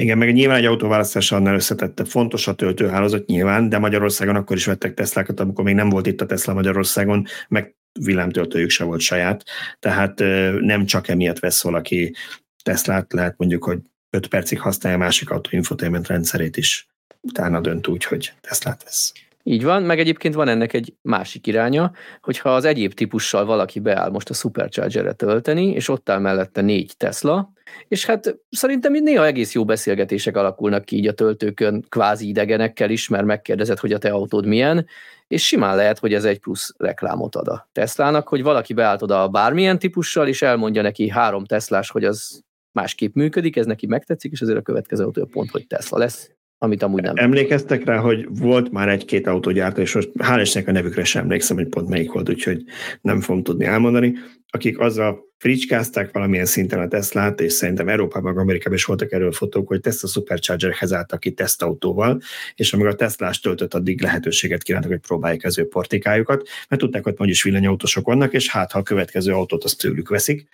Igen, meg nyilván egy autóválasztás annál összetette. Fontos a töltőhálózat nyilván, de Magyarországon akkor is vettek Teslákat, amikor még nem volt itt a Tesla Magyarországon, meg villámtöltőjük se volt saját. Tehát nem csak emiatt vesz valaki Teslát, lehet mondjuk, hogy 5 percig használja a másik autó infotainment rendszerét is. Utána dönt úgy, hogy Teslát vesz. Így van, meg egyébként van ennek egy másik iránya, hogyha az egyéb típussal valaki beáll most a Supercharger-re tölteni, és ott áll mellette négy Tesla, és hát szerintem néha egész jó beszélgetések alakulnak ki így a töltőkön kvázi idegenekkel is, mert megkérdezed, hogy a te autód milyen, és simán lehet, hogy ez egy plusz reklámot ad a Teslának, hogy valaki beállt oda bármilyen típussal, és elmondja neki három Teslás, hogy az másképp működik, ez neki megtetszik, és azért a következő autó pont, hogy Tesla lesz amit amúgy nem. Emlékeztek rá, hogy volt már egy-két autógyártó, és most hál' a nevükre sem emlékszem, hogy pont melyik volt, úgyhogy nem fogom tudni elmondani, akik azzal fricskázták valamilyen szinten a Teslát, és szerintem Európában, Amerikában is voltak erről fotók, hogy Tesla Superchargerhez álltak ki tesztautóval, és amíg a Teslás töltött, addig lehetőséget kívántak, hogy próbálják az ő portikájukat, mert tudták, hogy mondjuk villanyautósok vannak, és hát ha a következő autót azt tőlük veszik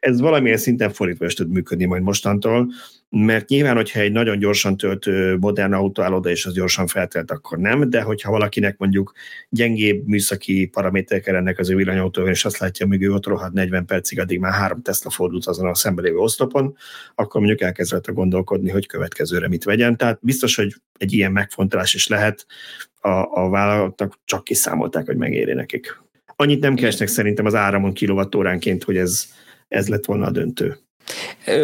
ez valamilyen szinten fordítva is tud működni majd mostantól, mert nyilván, hogyha egy nagyon gyorsan töltő modern autó áll oda, és az gyorsan feltelt, akkor nem, de hogyha valakinek mondjuk gyengébb műszaki paraméterek ennek az ő villanyautóval, és azt látja, hogy ő ott rohad 40 percig, addig már három Tesla fordult azon a szembe lévő oszlopon, akkor mondjuk elkezdett gondolkodni, hogy következőre mit vegyen. Tehát biztos, hogy egy ilyen megfontolás is lehet, a, a vállalatnak csak kiszámolták, hogy megéri nekik. Annyit nem keresnek szerintem az áramon kilovattóránként, hogy ez ez lett volna a döntő.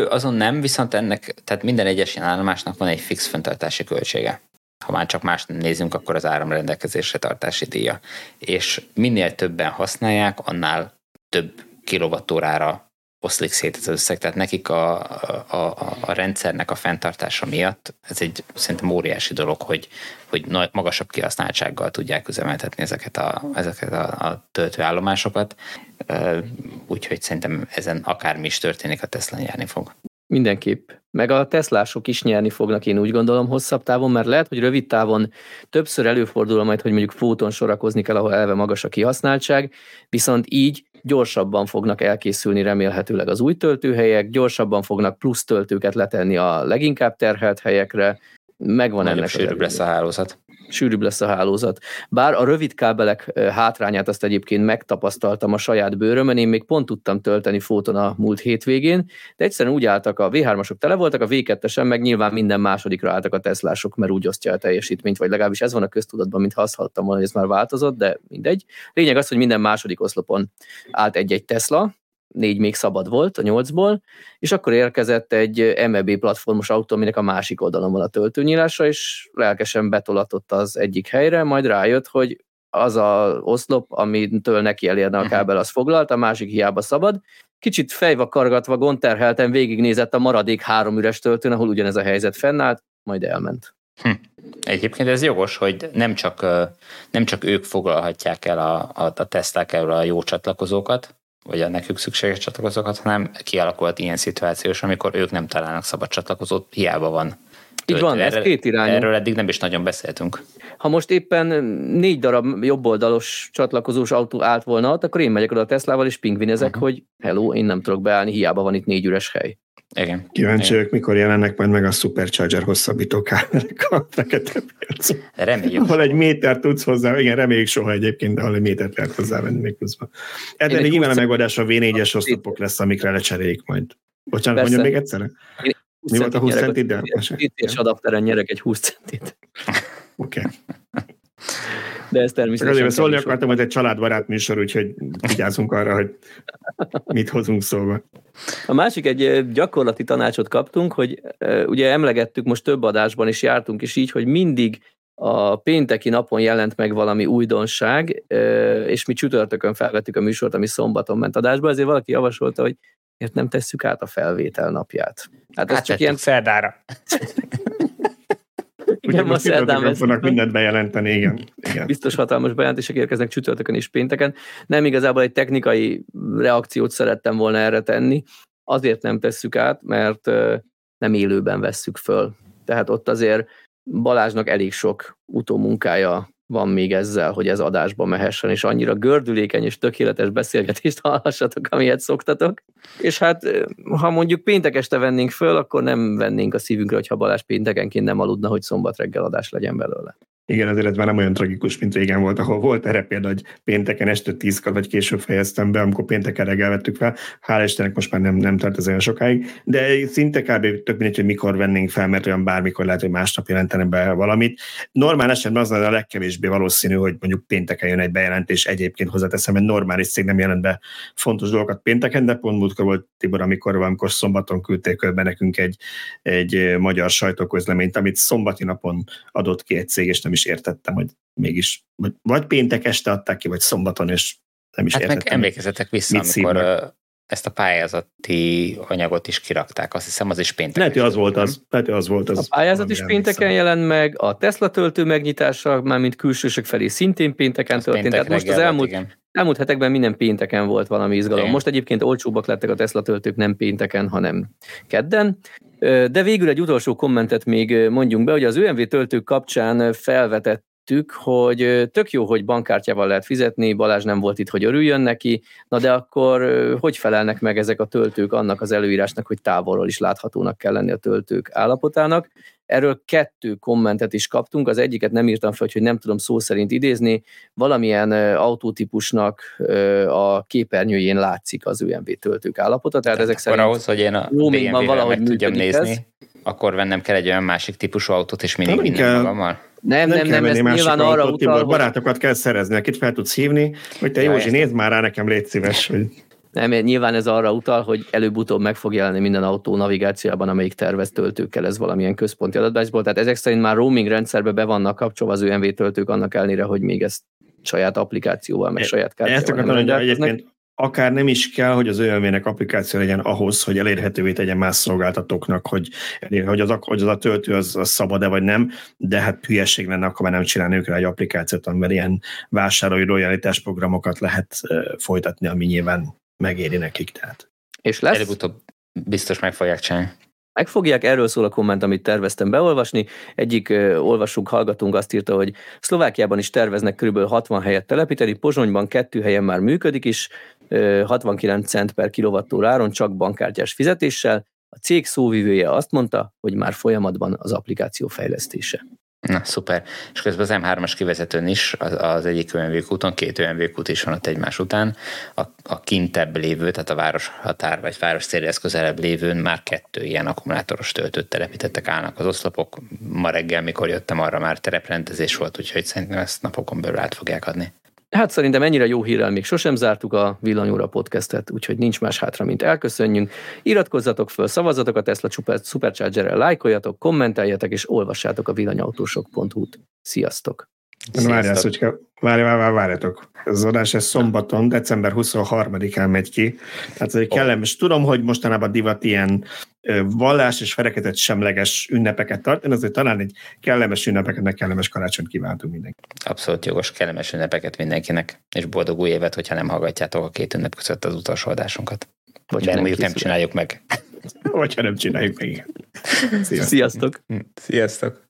Azon nem, viszont ennek, tehát minden egyes ilyen állomásnak van egy fix fenntartási költsége. Ha már csak más nézünk, akkor az áram rendelkezésre tartási díja. És minél többen használják, annál több kilovattórára oszlik szét az összeg, tehát nekik a, a, a rendszernek a fenntartása miatt ez egy szerintem óriási dolog, hogy, hogy magasabb kihasználtsággal tudják üzemeltetni ezeket a, ezeket a, a töltőállomásokat, úgyhogy szerintem ezen akármi is történik, a Tesla nyerni fog. Mindenképp. Meg a Teslások is nyerni fognak, én úgy gondolom, hosszabb távon, mert lehet, hogy rövid távon többször előfordul majd, hogy mondjuk fóton sorakozni kell, ahol elve magas a kihasználtság, viszont így gyorsabban fognak elkészülni remélhetőleg az új töltőhelyek, gyorsabban fognak plusz töltőket letenni a leginkább terhelt helyekre, megvan Nagyobb ennek sűrűbb lesz a hálózat. Sűrűbb lesz a hálózat. Bár a rövid kábelek hátrányát azt egyébként megtapasztaltam a saját bőrömön, én még pont tudtam tölteni fóton a múlt hétvégén, de egyszerűen úgy álltak, a V3-asok tele voltak, a V2-esen meg nyilván minden másodikra álltak a Teslások, mert úgy osztja a teljesítményt, vagy legalábbis ez van a köztudatban, mintha azt hallottam volna, hogy ez már változott, de mindegy. Lényeg az, hogy minden második oszlopon állt egy-egy Tesla, négy még szabad volt a nyolcból, és akkor érkezett egy MEB platformos autó, aminek a másik oldalon van a töltőnyílása, és lelkesen betolatott az egyik helyre, majd rájött, hogy az a oszlop, amitől neki elérne a mhm. kábel, az foglalt, a másik hiába szabad, kicsit fejvakargatva, gonterhelten végignézett a maradék három üres töltőn, ahol ugyanez a helyzet fennállt, majd elment. Hm. Egyébként ez jogos, hogy nem csak, nem csak ők foglalhatják el a, a, a teszták erről a jó csatlakozókat, vagy a nekük szükséges csatlakozókat, hanem kialakulhat ilyen szituációs, amikor ők nem találnak szabad csatlakozót, hiába van. Így van, ez két irányú. Erről eddig nem is nagyon beszéltünk. Ha most éppen négy darab jobboldalos csatlakozós autó állt volna ott, akkor én megyek oda a Teslával, és pingvinezek, uh-huh. hogy hello, én nem tudok beállni, hiába van itt négy üres hely. Igen. Kíváncsi vagyok, mikor jelennek majd meg a Supercharger hosszabbító kámerek a fekete piacon. Reméljük. Ahol egy méter tudsz hozzá, igen, reméljük soha egyébként, de ahol egy métert lehet hozzávenni még közben. Ebben egy nyilván a megoldás a V4-es oszlopok lesz, amikre lecserélik majd. Bocsánat, mondjam még egyszer? Mi volt a 20 centit? De... És adapteren nyerek egy 20 centit. (laughs) Oké. Okay. De ez természetesen... Azért szólni akartam, hogy egy családbarát műsor, úgyhogy vigyázzunk arra, hogy mit hozunk szóba. A másik egy gyakorlati tanácsot kaptunk, hogy ugye emlegettük most több adásban is jártunk is így, hogy mindig a pénteki napon jelent meg valami újdonság, és mi csütörtökön felvettük a műsort, ami szombaton ment adásba, ezért valaki javasolta, hogy miért nem tesszük át a felvétel napját. Hát ez csak ilyen... szerdára. (laughs) Igen, most szerdán fognak mindent bejelenteni, igen. igen. Biztos hatalmas bejelentések érkeznek csütörtökön és pénteken. Nem igazából egy technikai reakciót szerettem volna erre tenni, azért nem tesszük át, mert nem élőben vesszük föl. Tehát ott azért Balázsnak elég sok utómunkája van még ezzel, hogy ez adásba mehessen, és annyira gördülékeny és tökéletes beszélgetést hallhassatok, amilyet szoktatok. És hát, ha mondjuk péntek este vennénk föl, akkor nem vennénk a szívünkre, hogyha Balázs péntekenként nem aludna, hogy szombat reggel adás legyen belőle. Igen, ez már nem olyan tragikus, mint régen volt, ahol volt erre például, hogy pénteken este tízkor vagy később fejeztem be, amikor pénteken reggel vettük fel. Hál' Istennek most már nem, nem tart ez olyan sokáig, de szinte kb. tök mindegy, hogy mikor vennénk fel, mert olyan bármikor lehet, hogy másnap jelentene be valamit. Normál esetben az a legkevésbé valószínű, hogy mondjuk pénteken jön egy bejelentés, egyébként hozzáteszem, hogy normális cég nem jelent be fontos dolgokat pénteken, de pont múltkor volt Tibor, amikor amikor szombaton küldték be nekünk egy, egy magyar sajtóközleményt, amit szombati napon adott ki egy cég, és nem is értettem, hogy mégis, vagy, vagy péntek este adták ki, vagy szombaton, és nem is hát értettem. Meg emlékezetek vissza, amikor szívnak. Ezt a pályázati anyagot is kirakták, azt hiszem az is péntek. Lehet, hogy az volt az. Lehet, az volt az. A pályázat is pénteken jelent meg, a Tesla töltő megnyitása, mármint külsősök felé szintén pénteken az történt. Tehát most az elmúlt, igen. elmúlt hetekben minden pénteken volt valami izgalom. Igen. Most egyébként olcsóbbak lettek a Tesla töltők nem pénteken, hanem kedden. De végül egy utolsó kommentet még mondjunk be, hogy az ÖMV töltők kapcsán felvetett hogy tök jó, hogy bankkártyával lehet fizetni, Balázs nem volt itt, hogy örüljön neki, na de akkor hogy felelnek meg ezek a töltők annak az előírásnak, hogy távolról is láthatónak kell lenni a töltők állapotának. Erről kettő kommentet is kaptunk, az egyiket nem írtam fel, hogy nem tudom szó szerint idézni, valamilyen autótípusnak a képernyőjén látszik az UMV töltők állapota, tehát, tehát ezek szerint ahhoz, hogy én a BMW-vel meg tudjam nézni, ez. Akkor vennem kell egy olyan másik típusú autót, és mindig vinnem magammal? Nem, nem, nem, nem ez nyilván arra autót, utal, hogy... Barátokat kell szerezni, akit fel tudsz hívni, hogy te ja, Józsi, nézd már rá nekem, légy szíves. Hogy... Nem, nyilván ez arra utal, hogy előbb-utóbb meg fog jelenni minden autó navigációban, amelyik tervez töltőkkel, ez valamilyen központi adatbázisból. Tehát ezek szerint már roaming rendszerbe be vannak kapcsolva az ÖMV töltők annak ellenére, hogy még ezt saját applikációval, meg saját kártyával. Ezt akartam, hogy egyébként akár nem is kell, hogy az ÖMV-nek applikáció legyen ahhoz, hogy elérhetővé tegyen más szolgáltatóknak, hogy, hogy, az, hogy az a töltő az, az szabad-e vagy nem, de hát hülyeség lenne, akkor már nem csinálni őkre egy applikációt, amivel ilyen vásárolói lojalitás programokat lehet folytatni, ami nyilván megéri nekik. Tehát. És lesz? Előbb-utóbb biztos meg fogják csinálni. Megfogják, erről szól a komment, amit terveztem beolvasni. Egyik ö, olvasónk, hallgatunk azt írta, hogy Szlovákiában is terveznek kb. 60 helyet telepíteni, Pozsonyban kettő helyen már működik is, 69 cent per kilovattórá áron, csak bankkártyás fizetéssel. A cég szóvivője azt mondta, hogy már folyamatban az applikáció fejlesztése. Na, szuper. És közben az M3-as kivezetőn is, az, az egyik ÖMV úton, két ÖMV út is van ott egymás után. A, a kintebb lévő, tehát a város határ vagy város céljához közelebb lévőn már kettő ilyen akkumulátoros töltőt telepítettek, állnak az oszlopok. Ma reggel, mikor jöttem, arra már tereprendezés volt, úgyhogy szerintem ezt napokon belül át fogják adni. Hát szerintem ennyire jó hírrel még sosem zártuk a Villanyóra podcastet, úgyhogy nincs más hátra, mint elköszönjünk. Iratkozzatok föl, szavazatok a Tesla Supercharger-rel, lájkoljatok, kommenteljetek és olvassátok a villanyautósok.hu-t. Sziasztok! Várjál, Szocska, várj, várj, várj, várjatok. Az adás ez szombaton, december 23-án megy ki. Tehát ez egy kellemes. Tudom, hogy mostanában divat ilyen vallás és fereketet semleges ünnepeket tartani, azért talán egy kellemes ünnepeket, meg kellemes karácsonyt kívántunk mindenkinek. Abszolút jogos, kellemes ünnepeket mindenkinek, és boldog új évet, hogyha nem hallgatjátok a két ünnep között az utolsó adásunkat. Vagy nem, mondjuk nem csináljuk meg. Vagy ha nem csináljuk meg. Sziasztok. Sziasztok. Sziasztok.